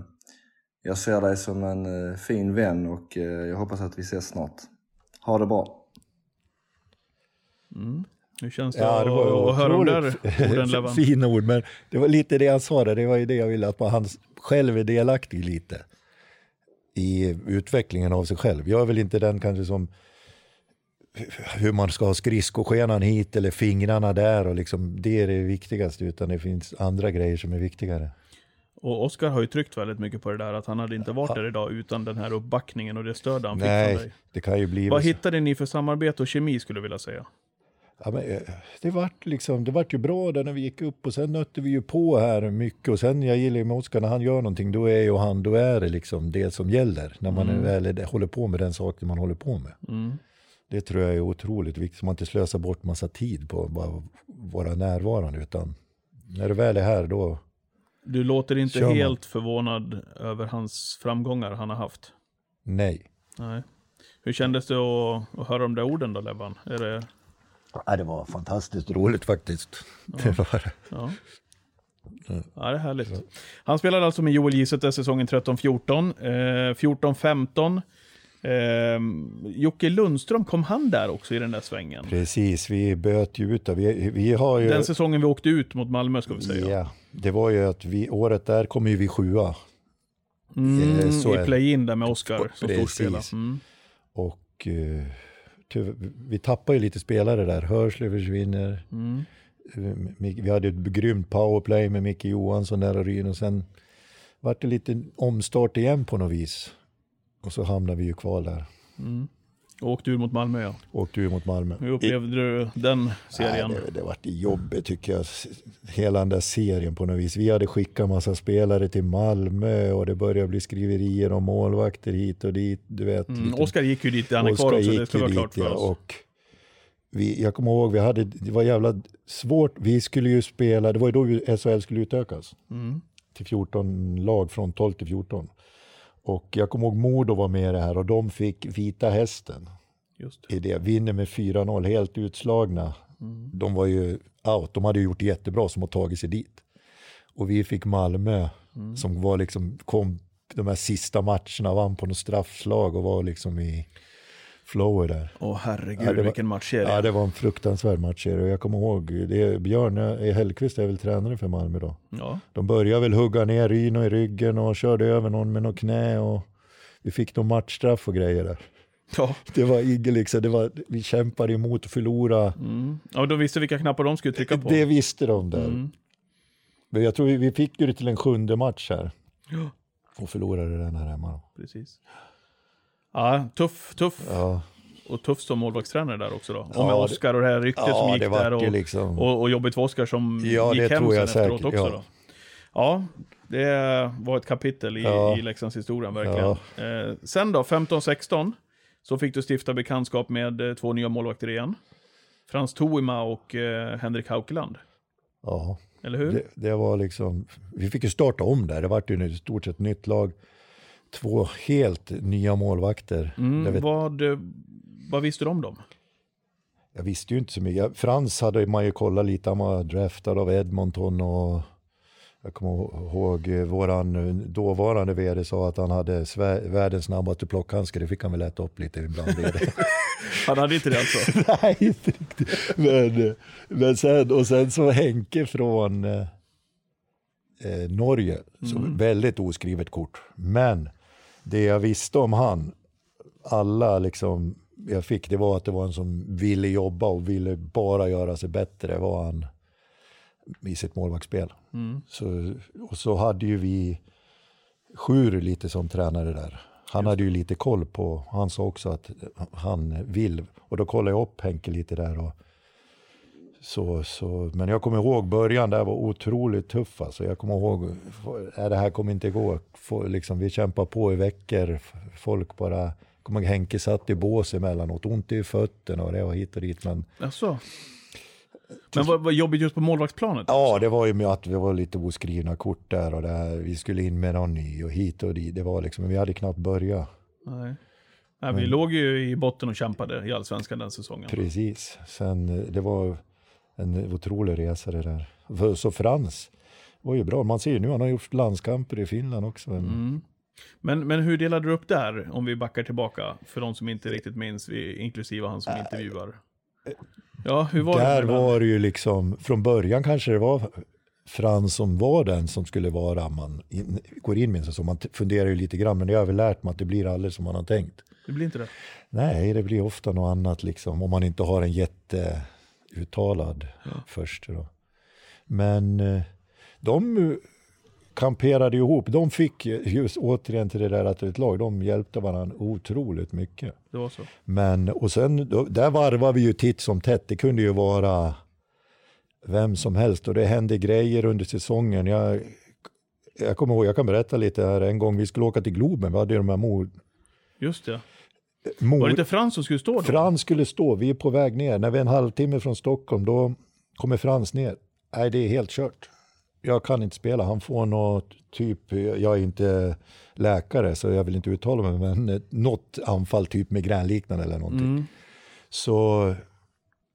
jag ser dig som en eh, fin vän och eh, jag hoppas att vi ses snart. Ha det bra! Hur känns det, Ja, det var att, höra de där orden, Levan? fina ord, men det var lite det han sa där, det var ju det jag ville, att man, han själv är delaktig lite i utvecklingen av sig själv. Jag är väl inte den kanske som hur man ska ha skridskoskenan hit eller fingrarna där och liksom det är det viktigaste utan det finns andra grejer som är viktigare. Och Oskar har ju tryckt väldigt mycket på det där, att han hade inte varit där idag utan den här uppbackningen och det stöd han fick från Nej, dig. det kan ju bli... Vad så. hittade ni för samarbete och kemi skulle jag vilja säga? Ja, men, eh, det, vart liksom, det vart ju bra där när vi gick upp och sen nötte vi ju på här mycket och sen jag gillar ju med Oskar när han gör någonting då är ju han, då är det liksom det som gäller när man är väl håller på med den saken man håller på med. Mm. Det tror jag är otroligt viktigt så man inte slösar bort massa tid på att vara närvarande utan när du väl är här då, Du låter inte Kör man. helt förvånad över hans framgångar han har haft. nej. Nej. Hur kändes det att, att höra de där orden då, Lebban? Är det, Ja, det var fantastiskt roligt faktiskt. Det var det. ja. ja, det är härligt. Han spelade alltså med Joel Giesecke säsongen 13-14. Eh, 14-15. Eh, Jocke Lundström, kom han där också i den där svängen? Precis, vi böt ju ut. Vi, vi har ju... Den säsongen vi åkte ut mot Malmö ska vi säga. Ja, det var ju att vi, året där kom ju vi sjua. Mm, Eh, så I play-in där med Oskar som storspelare. Mm. Och tyvärr- vi tappar ju lite spelare där. Hörsle försvinner. Mm. Eh, Vi hade ett grymt powerplay med Micke Johansson där och Ryn och sen vart det lite omstart igen på något vis. Och så hamnade vi ju kvar där. Och åkte ur mot Malmö ja. Åkte ju mot Malmö. Hur upplevde du den serien? Nej, det, det vart jobbigt tycker jag, hela den där serien på något vis. Vi hade skickat massa spelare till Malmö och det började bli skriverier om målvakter hit och dit. Du vet, Mm, lite- Oskar gick ju dit, han är kvar också, det gick ska vara dit, klart för ja, oss. Och vi, jag kommer ihåg, vi hade, det var jävla svårt. Vi skulle ju spela, det var ju då SHL skulle utökas. Mm. Till 14 lag, från 12 till 14. Och jag kommer ihåg Modo var med i det här och de fick Vita Hästen Just. i det. Vinner med 4-0, helt utslagna. Mm. De var ju out, de hade gjort det jättebra som har tagit sig dit. Och vi fick Malmö Mm. som var liksom, kom de här sista matcherna, vann på något straffslag och var liksom i flow där. Åh herregud Ja, det var- vilken matchserie. Ja, det var en fruktansvärd match. Och jag kommer ihåg, det är Björn eh, Hellkvist är väl tränare för Malmö då. Ja. De började väl hugga ner Ryno i ryggen och körde över någon med något knä och vi fick någon matchstraff och grejer där. Ja. Det var inget liksom, det var, vi kämpade emot att förlora. Mm. ja, de visste vilka knappar de skulle trycka på. Det visste de där. Mm. Men jag tror vi, vi fick ju det till en sjunde match här. Ja. Och förlorade den här hemma. Precis. Ja, tuff, tuff. Ja, Och tuff som målvaktstränare där också då. Och Ja, med det- Oskar och det här ryktet som ja gick det där. Och, liksom... och, och jobbigt för Oskar som Ja, gick hem sen jag efteråt säkert, också ja. då. Ja, det var ett kapitel i, Ja. i Leksands historia verkligen. Eh, sen då, 15-16, så fick du stifta bekantskap med eh, två nya målvakter igen. Frans Toima och eh, Henrik Haukeland. Ja. Eller hur? Det, det var liksom, vi fick ju starta om där, det var ju i stort sett nytt lag. Två helt nya målvakter. Mm, vet, vad, eh, vad visste du om dem? jag visste ju inte så mycket. Frans hade man ju kollat lite, han var draftad av Edmonton och jag kommer ihåg eh, våran dåvarande vd sa att han hade världens snabbaste plockhandske, det fick han väl äta upp lite ibland. Han hade inte det alltså? Nej, inte riktigt. Men, eh, men sen, och sen så Henke från eh, eh, Norge, så väldigt oskrivet kort. Men det jag visste om han, alla liksom jag fick, det var att det var en som ville jobba och ville bara göra sig bättre, var han i sitt målvaktsspel. Mm. Så, och så hade ju vi Sjur lite som tränare där. Han hade ju lite koll på, han sa också att han vill. Och då kollade jag upp Henke lite där. Och så, så, men jag kommer ihåg början där var otroligt tuff. Alltså. Jag kommer ihåg, äh, det här kommer inte gå. Liksom, vi kämpar på i veckor. Folk bara, kommer ihåg Henke satt i bås emellanåt, ont i fötterna och det var hit och dit. Men Alltså. Men vad, vad jobbigt just på målvaktsplanet? Ja, det var ju med att det var lite oskrivna kort där och det här, vi skulle in med någon ny och hit och dit. Det var liksom, men vi hade knappt börjat. Nej. Nej, vi låg ju i botten och kämpade i Allsvenskan den säsongen. Precis. Sen eh, det var, en otrolig resa det där. För- Så Frans var ju bra. Man ser ju nu, han har gjort landskamper i Finland också. Men Mm. Men, men hur delade du upp där, om vi backar tillbaka, för de som inte riktigt minns, inklusive han som intervjuar? Ja, hur var där det? mellan- var det ju liksom, från början kanske det var Frans som var den som skulle vara, man in, går in med så. Man funderar ju lite grann, men det har väl lärt mig att det blir aldrig som man har tänkt. Det blir inte det? Nej, det blir ofta något annat liksom, om man inte har en jätteuttalad först. Då. Men eh, de eh, kamperade ihop, de fick ju just återigen till det där att ett lag, de hjälpte varandra otroligt mycket. Det var så. Men, och sen, då, där varvar vi ju titt som tätt. Det kunde ju vara vem som helst och det hände grejer under säsongen. Jag, jag kommer ihåg, jag kan berätta lite här, en gång vi skulle åka till Globen, vi hade ju de här mord... Just det. Mord Var det inte Frans som skulle stå då? Frans skulle stå, vi är på väg ner. När vi är en halvtimme från Stockholm, då kommer Frans ner. Nej, det är helt kört. Jag kan inte spela, han får något typ, jag är inte läkare så jag vill inte uttala mig, men något anfall, typ migränliknande eller någonting. Mm. Så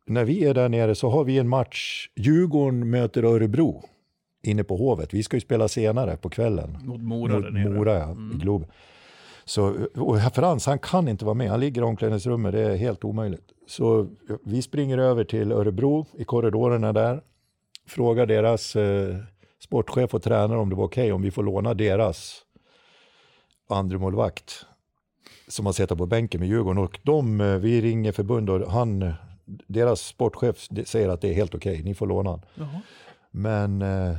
när vi är där nere så har vi en match, Djurgården möter Örebro inne på Hovet. Vi ska ju spela senare på kvällen. Mot Mora Mot. Mora, ja, i Globen. Så, och Frans, han kan inte vara med. Han ligger i omklädningsrummet, det är helt omöjligt. Så vi springer över till Örebro i korridorerna där. Frågar deras eh, sportchef och tränare om det var okej om vi får låna deras andremålvakt som har suttit på bänken med Djurgården. Och de, eh, vi ringer förbund och han, deras sportchef säger att det är helt okej, ni får låna han. Jaha. Men eh,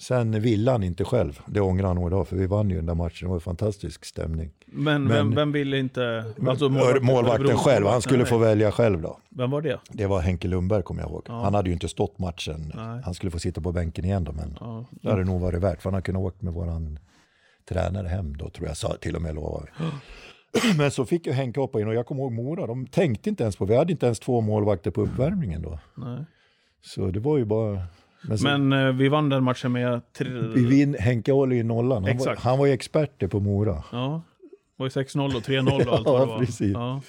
sen ville han inte själv. Det ångrar han nog idag, för vi vann ju den där matchen. Det var en fantastisk stämning. Men, Men- vem, vem ville inte... Alltså målvakten, målvakten själv, han skulle få välja själv då. Vem var det? Det var Henke Lundberg kommer jag ihåg. Ja. Han hade ju inte stått matchen. Nej. Han skulle få sitta på bänken igen då, men Ja. det hade nog varit värt. För han hade kunnat åka med våran tränare hem då, tror jag, till och med lovade vi. Men så fick jag Henke hoppa in och jag kommer ihåg Mora, de tänkte inte ens på, vi hade inte ens två målvakter på uppvärmningen då. Nej. Så det var ju bara... Men, så, Men eh, vi vann den matchen med... Tre... vi vinn, Henke håller ju nollan, han var, Exakt. han var ju expert på Mora. Ja. Det var ju 6-0 och 3-0 och allt Ja, vad det var. precis. Ja. Han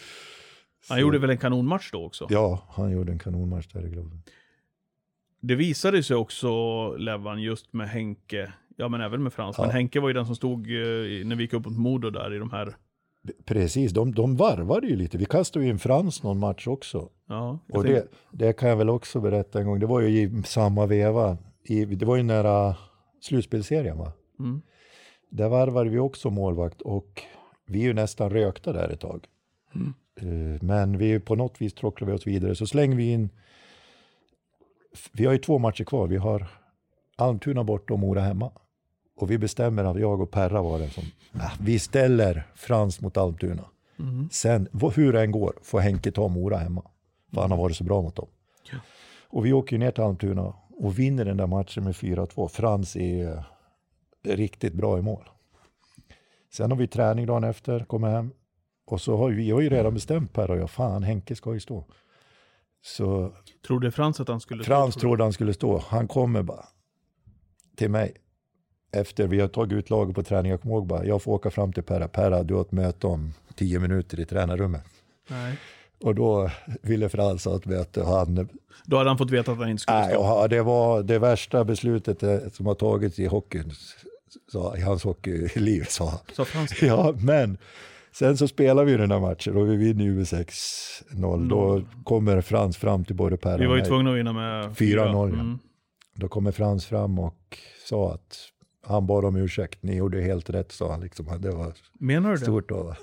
Så- gjorde väl en kanonmatch då också? Ja, han gjorde en kanonmatch där i Globen. Det visade sig också, Levan, just med Henke, ja men även med Frans, Ja. men Henke var ju den som stod eh, när vi gick upp mot Modo där i de här, Precis, de, de varvade ju lite. Vi kastade ju in Frans någon match också. ja. Och det, det kan jag väl också berätta en gång. Det var ju i samma veva. I, det var ju nära slutspelserien va? Mm. Där varvade vi också målvakt och vi är ju nästan rökta där ett tag. Mm. Eh, Men vi på något vis tråcklar vi oss vidare. Så slänger vi in, vi har ju två matcher kvar. Vi har Almtuna borta och Mora hemma. Och vi bestämmer att jag och Perra var det som, ah, vi ställer Frans mot Almtuna. Mm. Sen, hur det än går, får Henke ta Mora hemma. För han har varit så bra mot dem. Ja. Och vi åker ju ner till Almtuna och vinner den där matchen med 4-2. Frans är riktigt bra i mål. Sen har vi träning dagen efter, kommer hem. Och så har vi, vi har ju redan bestämt Per och jag, fan Henke ska ju stå. Så Trodde Frans att han skulle Frans stå? trodde han skulle stå. Han kommer bara till mig. Efter vi har tagit ut laget på träning. Jag kommer ihåg bara, jag får åka fram till Perra. Perra, du har ett möte om tio minuter i tränarrummet. Nej. Och då ville Frans ha ett möte. Han, Då hade han fått veta att han inte skulle nej, stå. och det var det värsta beslutet eh, som har tagits i hockeyn. Så, I hans hockeyliv, sa han. Sa Frans Ja, men sen så spelar vi den här matchen och vi vinner ju med 6-0. Då kommer Frans fram till både Per Vi och var ju mig. tvungna att vinna med 4-0, ja. Mm. Då kommer Frans fram och sa att han bad om ursäkt. Ni gjorde helt rätt, sa han. Liksom. Det var Menar du det? stort. Och,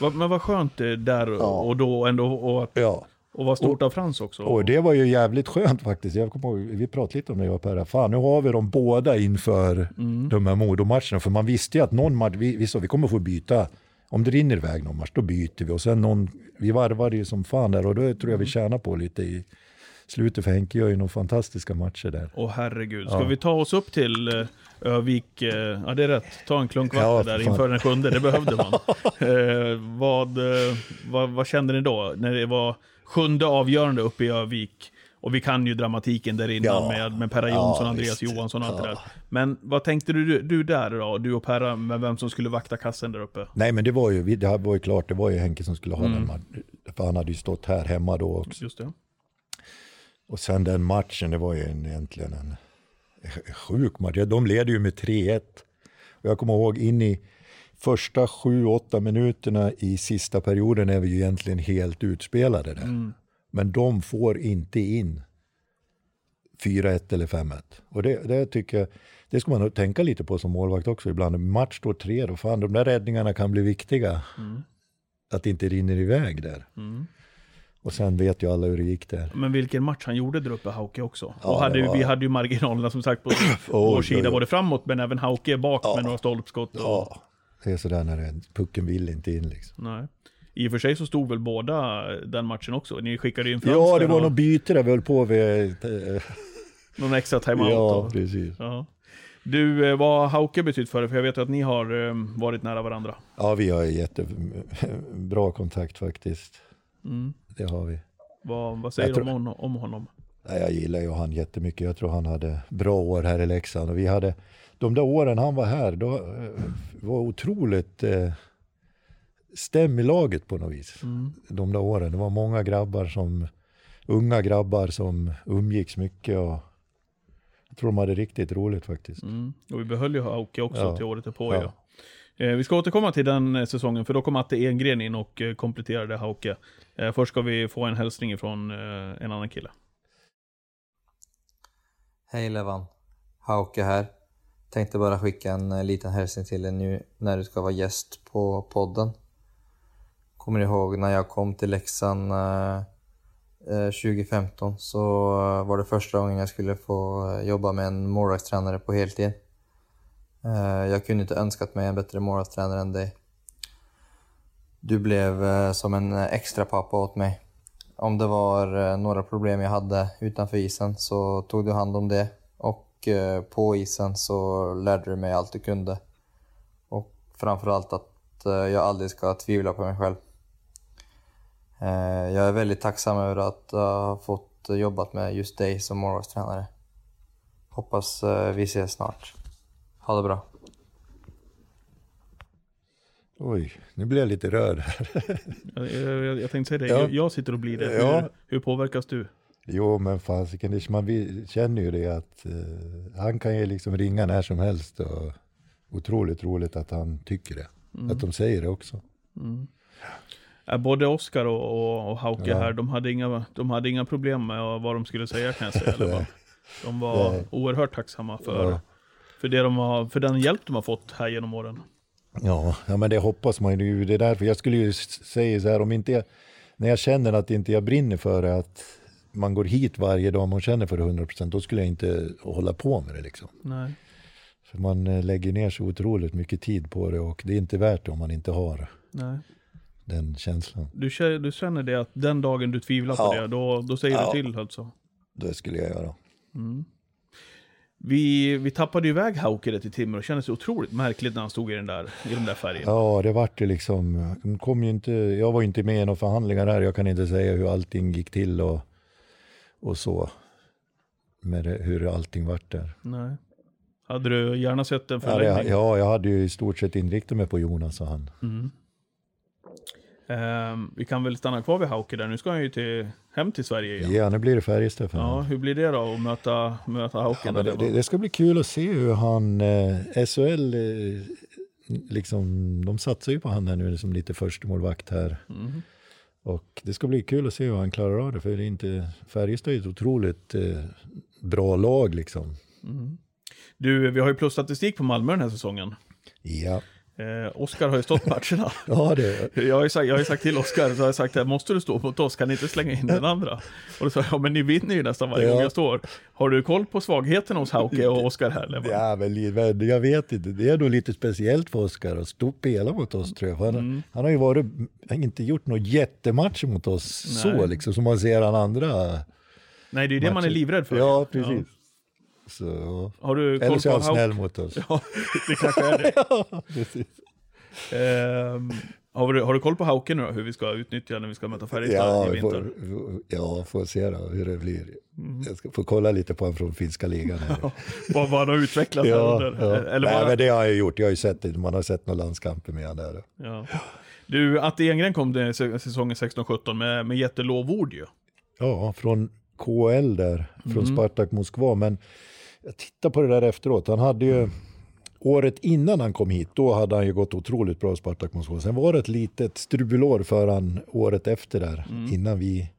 Va, men vad skönt det där Ja. och då ändå, och, att- ja. och vad stort av Frans också. och det var ju jävligt skönt faktiskt. Jag kommer ihåg, vi pratade lite om det jag och Per. Fan, nu har vi dem båda inför Mm. de här Modo-matcherna. För man visste ju att någon match, vi, vi sa vi kommer få byta. Om det rinner iväg någon match, då byter vi. Och sen någon, vi varvade ju som fan där och då tror jag Mm. vi tjänar på lite i slutet. För Henke gör ju några fantastiska matcher där. Åh herregud. Ska Ja. vi ta oss upp till eh, Övik? Eh, ja, det är rätt. Ta en klunk vatten Ja, där inför den sjunde. Det behövde man. eh, vad, eh, vad, vad kände ni då? När det var sjunde avgörande uppe i Övik. Och vi kan ju dramatiken där innan Ja. med, med Perra Ja, Jonsson, Andreas visst. Johansson och allt det Ja. där. Men vad tänkte du, du där då? Du och Perra med vem som skulle vakta kassen där uppe? Nej men det var ju, det här var ju klart, det var ju Henke som skulle ha Mm. den. För han hade ju stått här hemma då också. Just det. Och sen den matchen, det var ju en, egentligen en sjuk match. De leder ju med 3-1. Och jag kommer ihåg in i första 7-8 minuterna i sista perioden är vi ju egentligen helt utspelade där. Men de får inte in 4-1 eller 5-1. Och det, det tycker jag, det ska man nog tänka lite på som målvakt också ibland. Match står 3, då fan de där räddningarna kan bli viktiga. Att det inte rinner iväg där. Och sen vet ju alla hur det gick där. Men vilken match han gjorde där uppe, Hauke också. Ja, och hade, var- Vi hade ju marginalerna som sagt på vår sida, både framåt men även Hauke bak Ja. med några stolpskott. Och, Ja, det är sådär när det, pucken vill inte in liksom. Nej. I och för sig så stod väl båda den matchen också. Ni skickade ju en fransk Ja, det var och något byte där vi höll på vid. eh, någon extra timeout. Ja, och, precis. ja. Du, eh, vad Hauke betytt för dig? För jag vet att ni har eh, varit nära varandra. Ja, vi har jättebra kontakt faktiskt. Mm. Det har vi. Vad, vad säger Jag du tror- om, om honom? Nej, jag gillar ju han jättemycket. Jag tror han hade bra år här i Leksand. Och vi hade, de där åren han var här, då eh, var otroligt eh, stäm i laget på något vis. De där åren. Det var många grabbar som, unga grabbar som umgicks mycket. Och jag tror de hade riktigt roligt faktiskt. Mm. Och vi behöll ju Hauke också Ja. till året på. Ja. Eh, vi ska återkomma till den eh, säsongen, för då kom Atte Engren in och eh, kompletterade Hauke. Först ska vi få en hälsning från en annan kille. Hej Levan, Hauke här. Tänkte bara skicka en liten hälsning till dig nu när du ska vara gäst på podden. Kommer du ihåg när jag kom till Leksand 2015 så var det första gången jag skulle få jobba med en målvaktstränare på heltid. Eh, jag kunde inte önskat mig en bättre målvaktstränare än dig. Du blev eh, som en extra pappa åt mig. Om det var eh, några problem jag hade utanför isen så tog du hand om det. Och på isen så lärde du mig allt du kunde. Och framförallt att jag aldrig ska tvivla på mig själv. Jag är väldigt tacksam över att ha fått jobbat med just dig som målvaktstränare. Hoppas vi ses snart. Ha det bra. Oj, nu blir jag lite rörd här. Jag, jag, jag tänkte säga det, Ja. jag, jag sitter och blir det. Ja. Hur, hur påverkas du? Jo, men fasiken, man känner ju det att eh, han kan ju liksom ringa när som helst. Och otroligt roligt att han tycker det. Att de säger det också. Eh, Både Oskar och, och, och Hauke Ja. här, de hade, inga, de hade inga problem med vad de skulle säga kan jag säga. Eller vad. De var Nej. oerhört tacksamma för, Ja. För, det de har, för den hjälp de har fått här genom åren. Ja, ja, men det hoppas man ju. Det är därför jag skulle ju säga så här, om inte jag, när jag känner att inte jag brinner för det, att man går hit varje dag och känner för det 100%, då skulle jag inte hålla på med det liksom. Nej. För man eh, lägger ner så otroligt mycket tid på det och det är inte värt det om man inte har Nej. den känslan. Du, kä- du känner det att den dagen du tvivlar på Ja. det, då, då säger Ja. du till alltså. Det skulle jag göra. Vi, vi tappade iväg Hauke där till Timrå, det kändes otroligt märkligt när han stod i den där, i den där färgen. Ja, det vart ju liksom, de kom ju inte, jag var ju inte med i några förhandlingar där, jag kan inte säga hur allting gick till och, och så. Med det, hur allting vart där. Nej. Hade du gärna sett en Ja, förlängning? det, ja, jag hade ju i stort sett inriktat mig på Jonas och han. Ehm, vi kan väl stanna kvar vid Hauke där, nu ska han ju till, hem till Sverige igen. Ja, nu blir det Färjestad för Ja, hur blir det då att möta, möta Hauke? Ja, det, det det, ska bli kul att se hur han, eh, SHL, eh, liksom, de satsar ju på han här nu som lite förstemålvakt här. Mhm. Och det ska bli kul att se hur han klarar av det, för det är inte, Färjestad är ett otroligt eh, bra lag liksom. Du, vi har ju plusstatistik på Malmö den här säsongen. Ja, Eh, Oskar har ju stått matcherna. ja det, Jag har ju sagt, jag har sagt till Oskar, så har jag sagt att måste du stå mot oss, kan ni inte slänga in den andra? Och då sa jag, ja men ni vinner ju nästan varje Ja. gång jag står. Har du koll på svagheten hos Hauke och Oskar här? eller ja men, jag vet inte, det är nog lite speciellt för Oskar att stå och spela mot oss tror jag. Han, Mm. han har ju varit, inte gjort några jättematcher mot oss Nej. så liksom, som man ser han andra. Nej, det är ju det man är livrädd för. Ja, precis. Så, ja. Har du Eller så är han snäll mot oss. Ja, det kanske är det. Precis. Ehm, har, du, har du koll på Hauke nu då, hur vi ska utnyttja när vi ska möta Färjestad Ja, i vi vinter? får, ja, får se då hur det blir. Mm. Jag ska få kolla lite på honom från finska ligan. Vad, vad han har utvecklat ja, under? ja. Eller Nej, men det har jag gjort. Jag har ju sett det. Man har sett några landskamper med honom där. ja. Du, Atte Engren kom säsongen 16-17 med, med jättelovord ju. Ja, från KL där från Spartak Moskva. Men jag tittar på det där efteråt. Han hade ju året innan han kom hit, då hade han ju gått otroligt bra i Spartak Moskva. Sen var det ett litet strulår för han året efter där, innan vi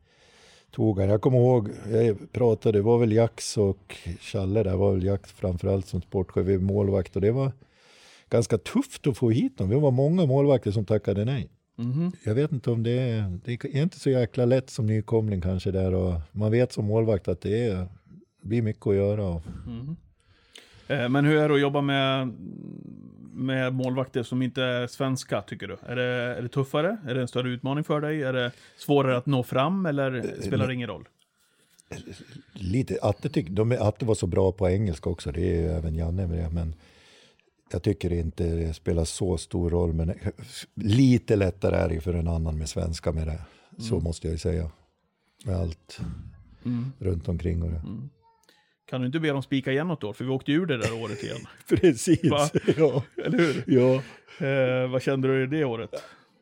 tog han. Jag kommer ihåg, jag pratade, det var väl Jax och Challe där, var väl Jax framförallt som sportchef, vi målvakt och det var ganska tufft att få hit dem. Vi var många målvakter som tackade nej. Jag vet inte om det är, det är inte så jäkla lätt som nykomling kanske där och man vet som målvakt att det är, blir mycket att göra. Och, Eh, Men hur är det att jobba med, med målvakter som inte är svenska, tycker du? Är det, är det tuffare? Är det en större utmaning för dig? Är det svårare att nå fram, eller spelar det ingen roll? lite, Atte, tyck, de, Atte var så bra på engelska också, det är ju även Janne med det, men jag tycker inte det spelar så stor roll, men lite lättare är det för en annan med svenska med det, så måste jag ju säga. Med allt runt omkring och det. Kan du inte be dem spika igen något år? För vi åkte ju ur det där året igen. Precis, Va? ja. Eller hur? ja. Eh, vad kände du i det året?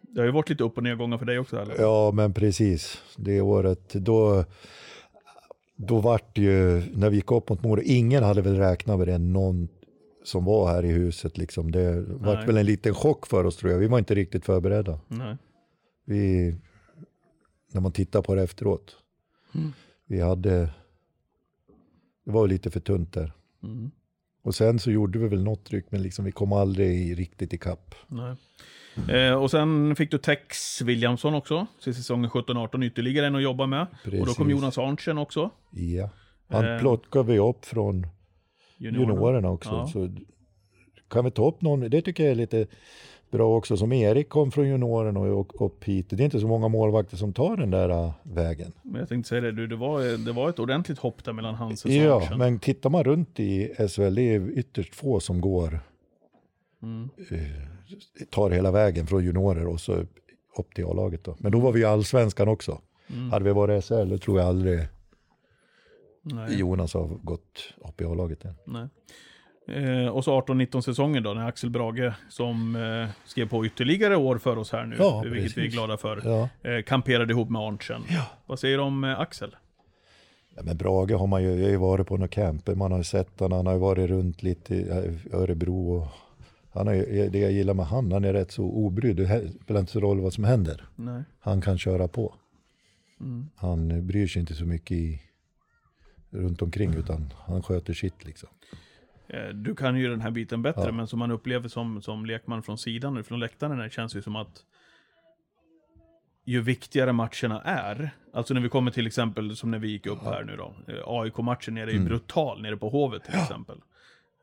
Det har ju varit lite upp och nedgångar för dig också, eller? Ja, men precis. Det året, då, då vart det ju, när vi gick upp mot Mora, ingen hade väl räknat med det, någon som var här i huset. Liksom. Det Nej. väl en liten chock för oss tror jag. Vi var inte riktigt förberedda. Nej. Vi, när man tittar på det efteråt. Vi hade, det var lite för tunt där. Mm. Och sen så gjorde vi väl något tryck, men liksom, vi kom aldrig riktigt ikapp. Nej. Eh, och sen fick du Tex Williamson också, till säsongen 17-18, ytterligare en att jobba med. Och då kom Precis. Jonas Arntzen också. Ja. Han Eh. plockade vi upp från juniorerna också. Ja. Så kan vi ta upp någon, det tycker jag är lite bra också, som Erik kom från juniorerna och upp hit. Det är inte så många målvakter som tar den där äh, vägen. Men jag tänkte säga det, du, det, var, det var ett ordentligt hopp där mellan hans och Ja, Arntzen. men tittar man runt i SHL, det är ytterst få som går, Mm. eh, tar hela vägen från juniorer och så upp till A-laget då. Men då var vi ju allsvenskan också. Mm. Hade vi varit SHL, då tror jag aldrig Nej. Jonas har gått upp i A-laget än. Nej. Eh, och så 18-19 säsonger då, när Axel Brage, som eh, skrev på ytterligare år för oss här nu, Ja, vilket vi är precis. glada för, Ja. eh, kamperade ihop med Arntzen. Vad säger du om eh, Axel? Ja, men Brage har man ju, jag har ju varit på några camper, man har ju sett honom, han har ju varit runt lite i Örebro. Och han ju, det jag gillar med han, han är rätt så obrydd, det spelar inte så roll vad som händer. Nej. Han kan köra på. Mm. Han bryr sig inte så mycket i, runt omkring utan han sköter sitt liksom. Eh, Du kan ju den här biten bättre, Ja. men som man upplever som, som lekman från sidan, från läktaren, det känns ju som att ju viktigare matcherna är, alltså när vi kommer till exempel som när vi gick upp här nu då, eh, AIK-matchen nere är ju Mm. brutal nere på Hovet till exempel.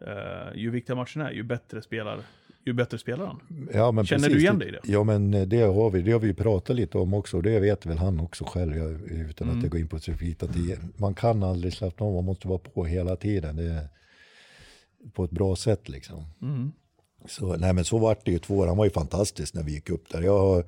Eh, ju viktigare matchen är, ju bättre spelar, ju bättre spelar han. Ja, Känner precis, du igen dig i det? Ja men det har vi, det har vi pratat lite om också och det vet väl han också själv jag, utan Mm. att jag går in på specifikt. Att det, man kan aldrig slappna av, man måste vara på hela tiden. Det, på ett bra sätt liksom. Mm. Så, nej men så vart det ju två år. Han var ju fantastisk när vi gick upp där. Jag,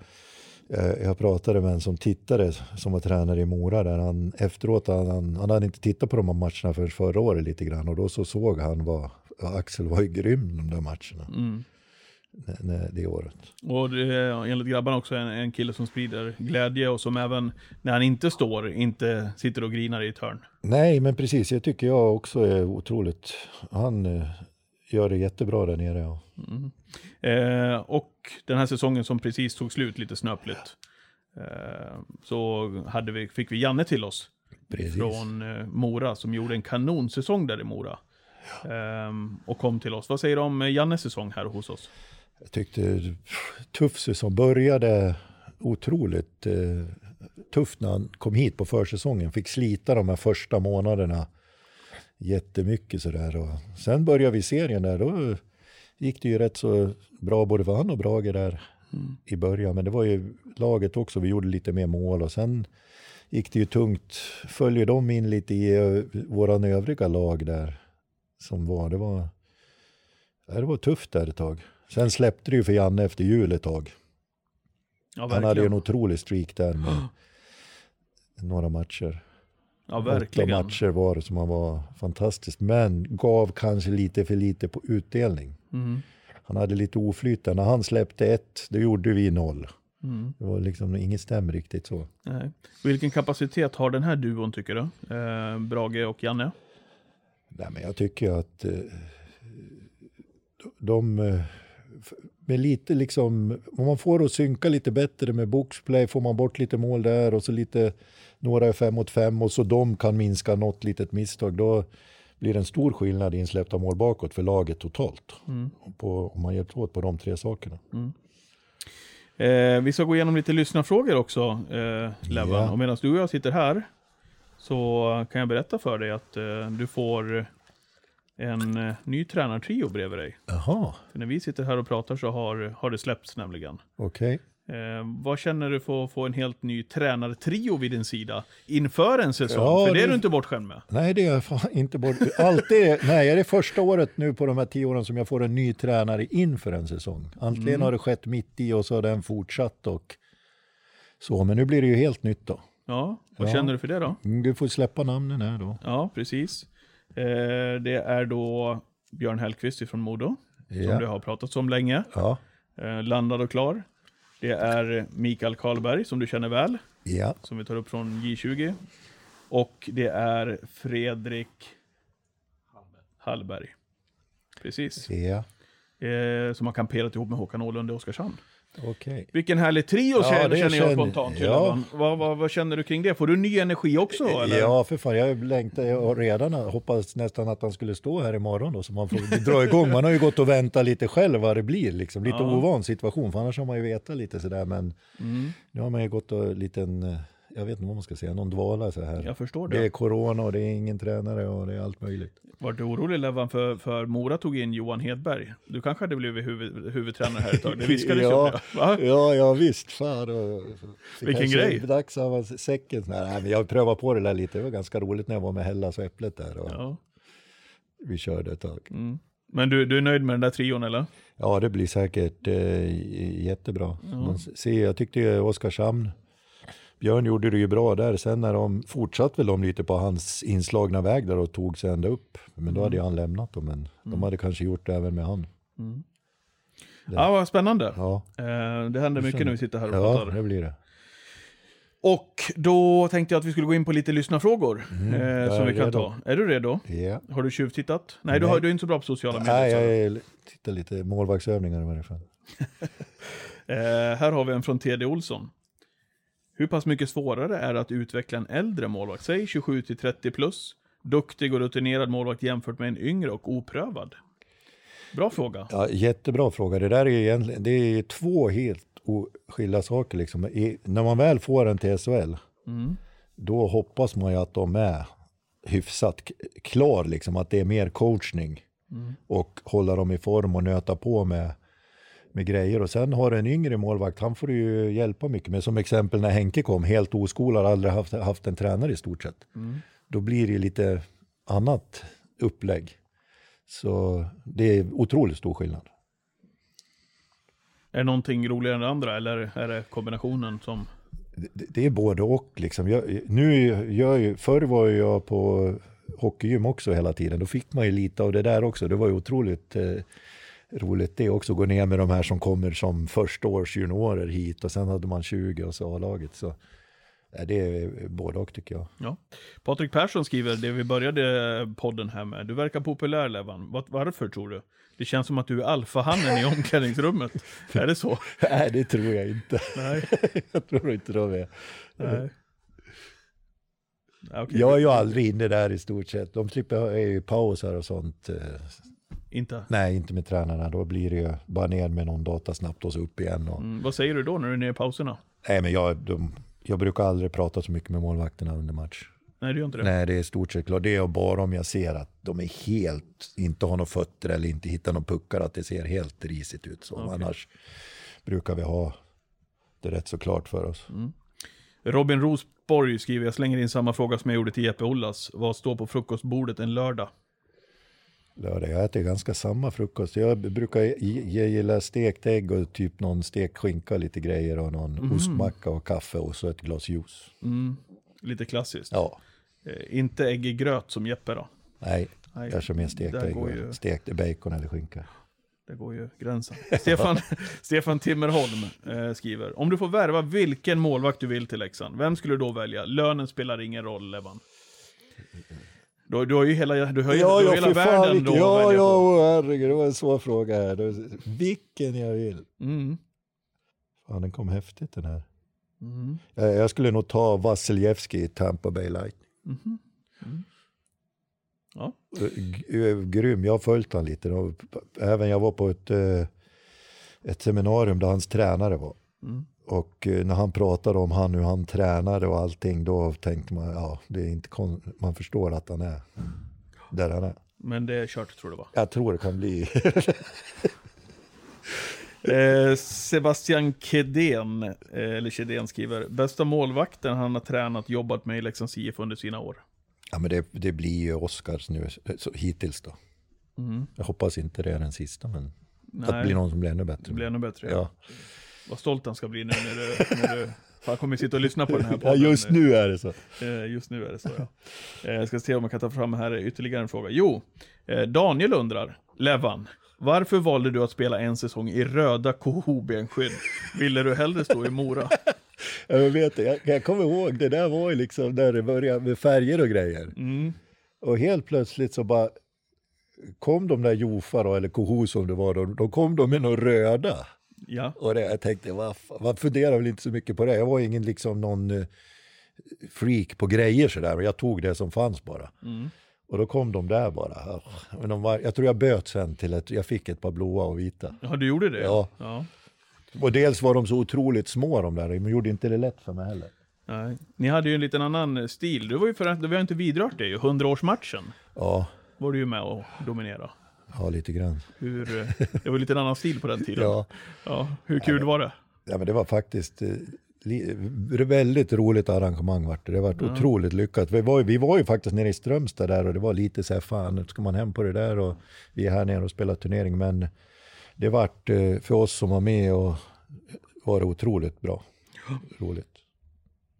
eh, jag pratade med en som tittade som var tränare i Mora där. Han, efteråt, han, han, hade inte tittat på de här matcherna för förra året lite grann och då så såg han vad Axel var ju grym de där matcherna. Mm. När- Det året. Och det är enligt grabbarna också en, en kille som sprider glädje och som även när han inte står, inte sitter och grinar i ett hörn. Nej, men precis. Jag tycker jag också är otroligt. Han eh, gör det jättebra där nere. Ja. Eh, och den här säsongen som precis tog slut lite snöpligt. Eh, så hade vi, fick vi Janne till oss. Precis. Från eh, Mora som gjorde en kanonsäsong där i Mora. Ehm, och kom till oss. Vad säger du om eh, Jannes säsong här hos oss? Jag tyckte pff, tuff säsong. Började otroligt eh, tufft när han kom hit på försäsongen. Fick slita de här första månaderna jättemycket sådär. Och sen började vi serien där. Då gick det ju rätt så bra både för han och Brage där i början. Men det var ju laget också. Vi gjorde lite mer mål och sen gick det ju tungt. Följer de in lite i eh, våran övriga lag där som var. Det var, det var tufft där ett tag. Sen släppte det ju för Janne efter jul ett tag. Ja, Han hade ju en otrolig streak där med några matcher. Ja, Åtta verkligen. matcher var det som han var fantastisk. Men gav kanske lite för lite på utdelning. Mm. Han hade lite oflyt. När han släppte ett, då gjorde vi noll. Det var liksom inget stäm riktigt så. Nej. Vilken kapacitet har den här duon tycker du? Eh, Brage och Janne? Nej, men jag tycker att eh, de, eh, med lite liksom, om man får att synka lite bättre med boxplay får man bort lite mål där och så lite, några är fem mot fem och så de kan minska något litet misstag, då blir det en stor skillnad i insläppta mål bakåt för laget totalt. På, om man hjälps åt på de tre sakerna. Eh, vi ska gå igenom lite lyssnarfrågor också, eh, Levan. Ja. Och medan du och jag sitter här så kan jag berätta för dig att eh, du får en eh, ny tränartrio bredvid dig. Jaha, För när vi sitter här och pratar så har, har det släppts nämligen. okej. Eh, vad känner du för att få en helt ny tränartrio vid din sida inför en säsong? Ja, för det är det- du inte bortskämd med. Nej, det är jag fan inte bort. Alltid, nej, är det första året nu på de här tio åren som jag får en ny tränare inför en säsong. Antingen har det skett mitt i och så har den fortsatt och så. Men nu blir det ju helt nytt då. Ja, vad Ja. känner du för det då? Mm, Du får släppa namnen här då. Ja, precis. Eh, det är då Björn Hellkvist från Modo, som Ja. det har pratats om länge. Ja, Eh, landad och klar. Det är Mikael Karlberg, som du känner väl, ja, som vi tar upp från J20. Och det är Fredrik Hallberg. Precis. ja. Eh, som har kamperat ihop med Håkan Åhlund i Oskarshamn. Okej. Vilken härlig trio Ja, känner, känner jag spontant. ja. Vad, vad, vad känner du kring det? Får du ny energi också? Eller? Ja, för fan, jag längtar, jag redan hoppats nästan att han skulle stå här imorgon då, så man får dra igång. Man har ju gått och väntat lite själv vad det blir, liksom. lite Ja. ovan situation, för annars har man ju vetat lite sådär, men Mm, nu har man ju gått och liten, eh, jag vet inte vad man ska säga, någon dvala så här. jag förstår Det det. är corona och det är ingen tränare och det är allt möjligt. Var du orolig Levan för, för Mora tog in Johan Hedberg? Du kanske hade blivit huvud, huvudtränare här ett tag? Det viskades ju om ja, det. Ja, ja, visst. Fan, och, det Vilken grej. är Dags ha säcken. Nej, men jag prövade på det där lite. Det var ganska roligt när jag var med Hellas och Äpplet där. Och Ja. Vi körde ett tag. Mm. Men du, du är nöjd med den där trion eller? Ja, det blir säkert eh, jättebra. Man ser, jag tyckte ju Oskarshamn, Björn gjorde det ju bra där. Sen när de fortsatte väl de lite på hans inslagna väg där och tog sig ända upp. Men då hade ju han lämnat dem, men de hade kanske gjort det även med han. Ja, vad spännande. Ja, Eh, det händer mycket när vi sitter här och ja pratar. det blir det. Och då tänkte jag att vi skulle gå in på lite lyssnarfrågor. eh, som jag vi kan redo. ta. Är du redo? Ja. Har du tjuvtittat? Nej, Du, Nej. har, du är inte så bra på sociala medier. Nej, jag du. är- tittar lite målvaktsövningar i varje fall. Eh, här har vi en från TD Olsson. Hur pass mycket svårare är det att utveckla en äldre målvakt, säg 27 till 30 plus, duktig och rutinerad målvakt jämfört med en yngre och oprövad? Bra fråga. Ja, jättebra fråga. Det där är egentligen det är två helt skilda saker. Liksom. I, när man väl får en till SHL, Mm. då hoppas man ju att de är hyfsat klar, liksom, att det är mer coachning Mm. och hålla dem i form och nöta på med, med grejer. Och sen har du en yngre målvakt, han får du ju hjälpa mycket med. Som exempel när Henke kom, helt oskolad, aldrig haft, haft en tränare i stort sett. Mm. Då blir det lite annat upplägg. Så det är otroligt stor skillnad. Är det någonting roligare än det andra, eller är det kombinationen som... det, det är både och. Liksom. Jag, nu gör ju, förr var jag på hockeygym också hela tiden. Då fick man ju lite av det där också. Det var ju otroligt eh, roligt det också. Gå ner med de här som kommer som första års juniorer hit och sen hade man 20 och så A-laget. Så det är både och tycker jag. Ja. Patrik Persson skriver, det vi började podden här med, du verkar populär Levan. Varför tror du? Det känns som att du är alfahannen i omklädningsrummet. är det så? Nej, det tror jag inte. Nej. jag tror inte de är. Nej. Okej. Jag är ju aldrig inne där i stort sett. De slipper ju pausar och sånt. Inte? Nej, inte med tränarna. Då blir det ju bara ner med någon data snabbt och så upp igen. Och... Mm, vad säger du då när du är nere i pauserna? Nej, men jag, de, jag brukar aldrig prata så mycket med målvakterna under match. Nej, du gör inte det? Nej, det är stort sett klart. Det är bara om jag ser att de är helt, inte har några fötter eller inte hittar några puckar, att det ser helt risigt ut. Så Okej. annars brukar vi ha det rätt så klart för oss. Robin Rosborg skriver, jag slänger in samma fråga som jag gjorde till Jeppe Ollas. Vad står på frukostbordet en lördag? Lördag, jag äter ganska samma frukost. Jag brukar jag gillar stekt ägg och typ någon stekt skinka, lite grejer och någon ostmacka och kaffe och så ett glas juice. Mm, lite klassiskt. Ja, Eh, inte ägg i gröt som Jeppe då? nej, Nej, jag kör mer stekt ägg och ju- stekt bacon eller skinka. Det går ju gränsen. Stefan, Stefan Timmerholm eh, skriver. Om du får värva vilken målvakt du vill till Leksand, vem skulle du då välja? Lönen spelar ingen roll, Levan. Du, du har ju hela, du har ju, du har hela fy fan, världen vilken- då Ja, ja, herregud, det var en svår fråga här. Vilken jag vill. Mm. Fan, den kom häftigt den här. Mm. Jag, jag skulle nog ta Vassiljevski i Tampa Bay Lightning. Mhm. Mm. Ja. Grym, jag har följt honom lite. Även jag var på ett, eh, ett seminarium där hans tränare var. Mm. Och eh, när han pratade om han, hur han tränade och allting, då tänkte man, ja, det är inte man förstår att han är där han är. Men det är kört tror du va? Jag tror det kan bli. Eh, Sebastian Kedén, eh, eller Kedén skriver, bästa målvakten han har tränat, jobbat med i Leksands IF under sina år. ja, men det, det blir ju Oscars nu, så, hittills då. Mm. Jag hoppas inte det är den sista, men att det Nej, blir någon som blir ännu bättre. blir ännu bättre. Ja. Vad stolt han ska bli nu när du, när du han kommer sitta och lyssna på den här ja, podden. just nu är det så. Eh, Just nu är det så ja. Eh, Jag ska se om jag kan ta fram här ytterligare en fråga. Jo, eh, Daniel undrar, Levan, varför valde du att spela en säsong i röda KH-benskydd? Ville du hellre stå i Mora? Ja, Jag, vet, jag, jag kommer ihåg, det där var ju liksom när det började med färger och grejer. Mm. Och helt plötsligt så bara kom de där Jofa då, eller Koho som det var då, då kom de med några röda. Ja, Och det, jag tänkte, vad man funderar väl inte så mycket på det. Jag var ingen liksom någon eh, freak på grejer sådär, och jag tog det som fanns bara. Mm. Och då kom de där bara. Men de var, jag tror jag böt sen till att jag fick ett par blåa och vita. ja du gjorde det? Ja. ja. Och dels var de så otroligt små de där, de gjorde inte det lätt för mig heller. Nej. Ni hade ju en liten annan stil. Du var ju för vi har inte vidrört det ju. 100-årsmatchen Ja, var du ju med och dominera. Ja lite grann. Hur, eh, det var lite en annan stil på den tiden. Ja. Ja, hur kul var det? Ja, men det var faktiskt eh, li, väldigt roligt arrangemang. Vart det. det var otroligt lyckat. Vi var, vi var ju faktiskt nere i Strömstad där och det var lite så här, fan nu ska man hem på det där och vi är här nere och spelar turnering. Men det vart eh, för oss som var med och var det otroligt bra. Roligt.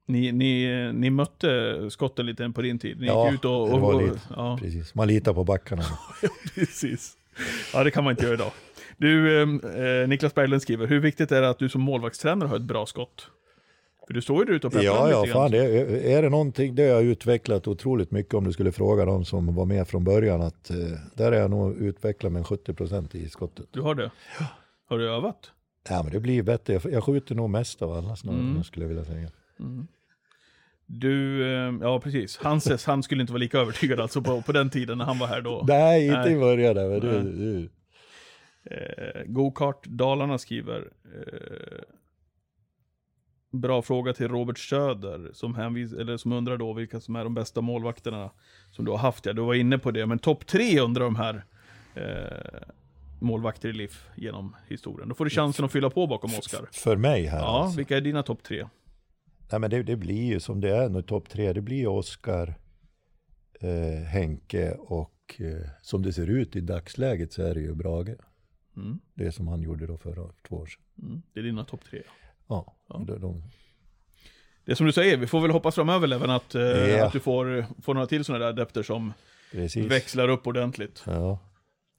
Ni, ni, ni mötte skotten lite på din tid. Ni Ja, gick ut och... det och, var och lite. ja, Precis. Man litar på backarna. precis. Ja, det kan man inte göra idag. Du, eh, Niklas Berglund skriver, hur viktigt är det att du som målvaktstränare har ett bra skott? För du står ju där ute och pepprar Ja, ja, fan, det är, det någonting, det har jag utvecklat otroligt mycket om du skulle fråga dem som var med från början. Att, eh, där är jag nog utvecklat med 70% i skottet. Du har det? Har du övat? Ja, men det blir bättre. Jag, jag skjuter nog mest av alla snarare, Mm. skulle jag vilja säga. Du, eh, ja precis. Hanses, han skulle inte vara lika övertygad alltså på, på den tiden när han var här då. Nej, inte Nej. i början. Men du, du. Eh, Go-kart Dalarna skriver. Eh, bra fråga till Robert Söder som, hänvis, eller som undrar då vilka som är de bästa målvakterna som du har haft. Ja, du var inne på det, men topp tre undrar de här eh, målvakter i LIF genom historien. Då får du chansen att fylla på bakom Oskar. För mig här Ja, alltså. vilka är dina topp tre? Nej, men det, det blir ju som det är nu, topp tre. Det blir Oskar, eh, Henke och eh, som det ser ut i dagsläget så är det ju Brage. Mm, Det som han gjorde då förra två år sedan. mm, det är dina topp tre. Ja, De, de, Det är som du säger, vi får väl hoppas framöver Leven att, eh, Ja. att du får, får några till sådana där adepter som precis. växlar upp ordentligt. Ja.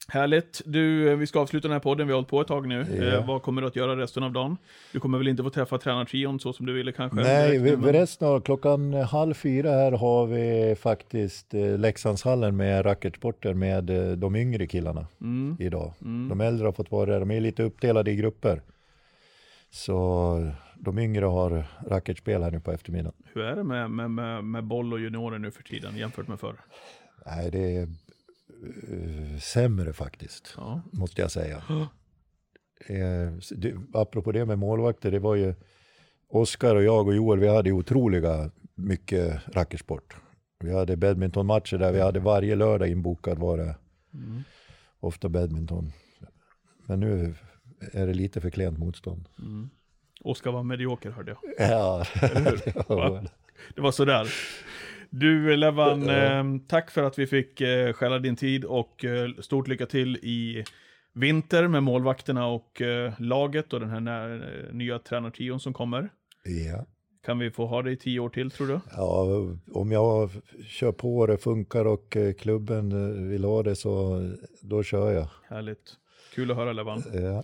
Härligt. Du, eh, vi ska avsluta den här podden, vi har hållit på ett tag nu. Ja. Eh, vad kommer du att göra resten av dagen? Du kommer väl inte få träffa tränartrion så som du ville kanske? Nej, vi, men- resten av klockan halv fyra här har vi faktiskt eh, Leksandshallen med racketsporter med eh, de yngre killarna Mm, idag. mm. De äldre har fått vara där, de är lite uppdelade i grupper. Så de yngre har racketspel här nu på eftermiddagen. Hur är det med, med, med, med boll och juniorer nu för tiden jämfört med förr? Nej, det är sämre faktiskt, Ja. måste jag säga. Eh, så det, apropå det med målvakter, det var ju Oskar och jag och Joel, vi hade otroliga mycket rackersport. Vi hade badmintonmatcher där vi hade varje lördag inbokad var det Mm. ofta badminton. Men nu är det lite för klent motstånd. Mm. Oskar var medioker hörde jag. Ja, det var Va? Det var sådär. Du Levan, eh, tack för att vi fick eh, stjäla din tid och eh, stort lycka till i vinter med målvakterna och eh, laget och den här nä- eh, nya tränartrion som kommer. ja. Kan vi få ha det i tio år till tror du? ja, om jag kör på och det funkar och eh, klubben vill ha det så då kör jag. Härligt. Kul att höra Levan. Ja.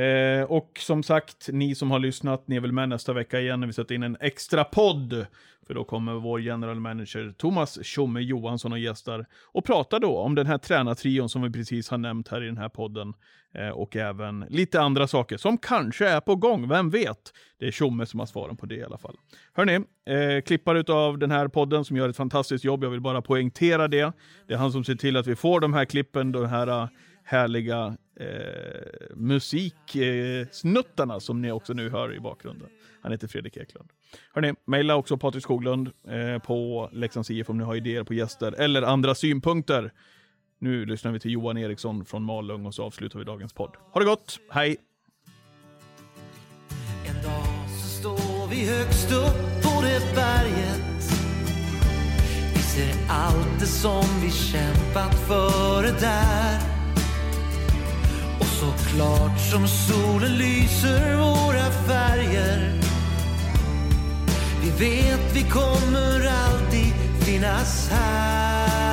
Eh, och som sagt, ni som har lyssnat, ni är väl med nästa vecka igen när vi sätter in en extra podd. För då kommer vår general manager Thomas Tjomme Johansson och gästar och pratar då om den här tränartrion som vi precis har nämnt här i den här podden. Eh, och även lite andra saker som kanske är på gång, vem vet? Det är Tjomme som har svaren på det i alla fall. Hörni, eh, klippare av den här podden som gör ett fantastiskt jobb, jag vill bara poängtera det. Det är han som ser till att vi får de här klippen, de här eh, härliga eh, musiksnuttarna eh, som ni också nu hör i bakgrunden. Han heter Fredrik Eklund. Hörni, mejla också Patrik Skoglund eh, på Leksands IF om ni har idéer på gäster eller andra synpunkter. Nu lyssnar vi till Johan Eriksson från Malung och så avslutar vi dagens podd. Ha det gott, hej! En dag så står vi högst upp på det berget Vi ser allt det som vi kämpat för där så klart som solen lyser våra färger. Vi vet vi kommer alltid finnas här.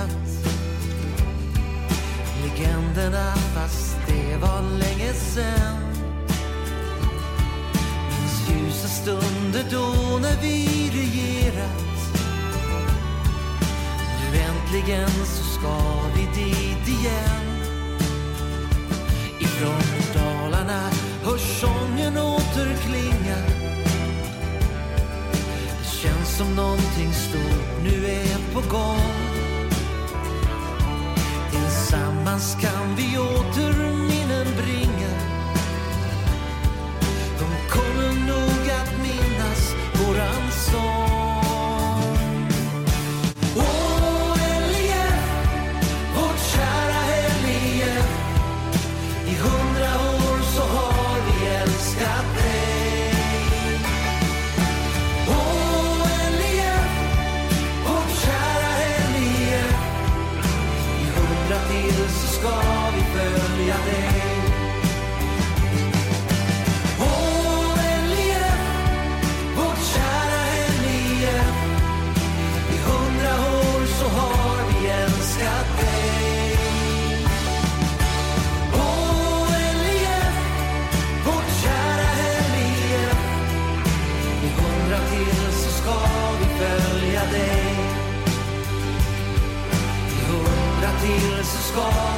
Passerat Legenderna fast det var länge sen Minns ljusa stunder då när vi regerat. Nu äntligen så ska vi dit igen. Ifrån Dalarna hörs sången återklinga Det känns som någonting stort nu är på gång. Tillsammans kan vi åter i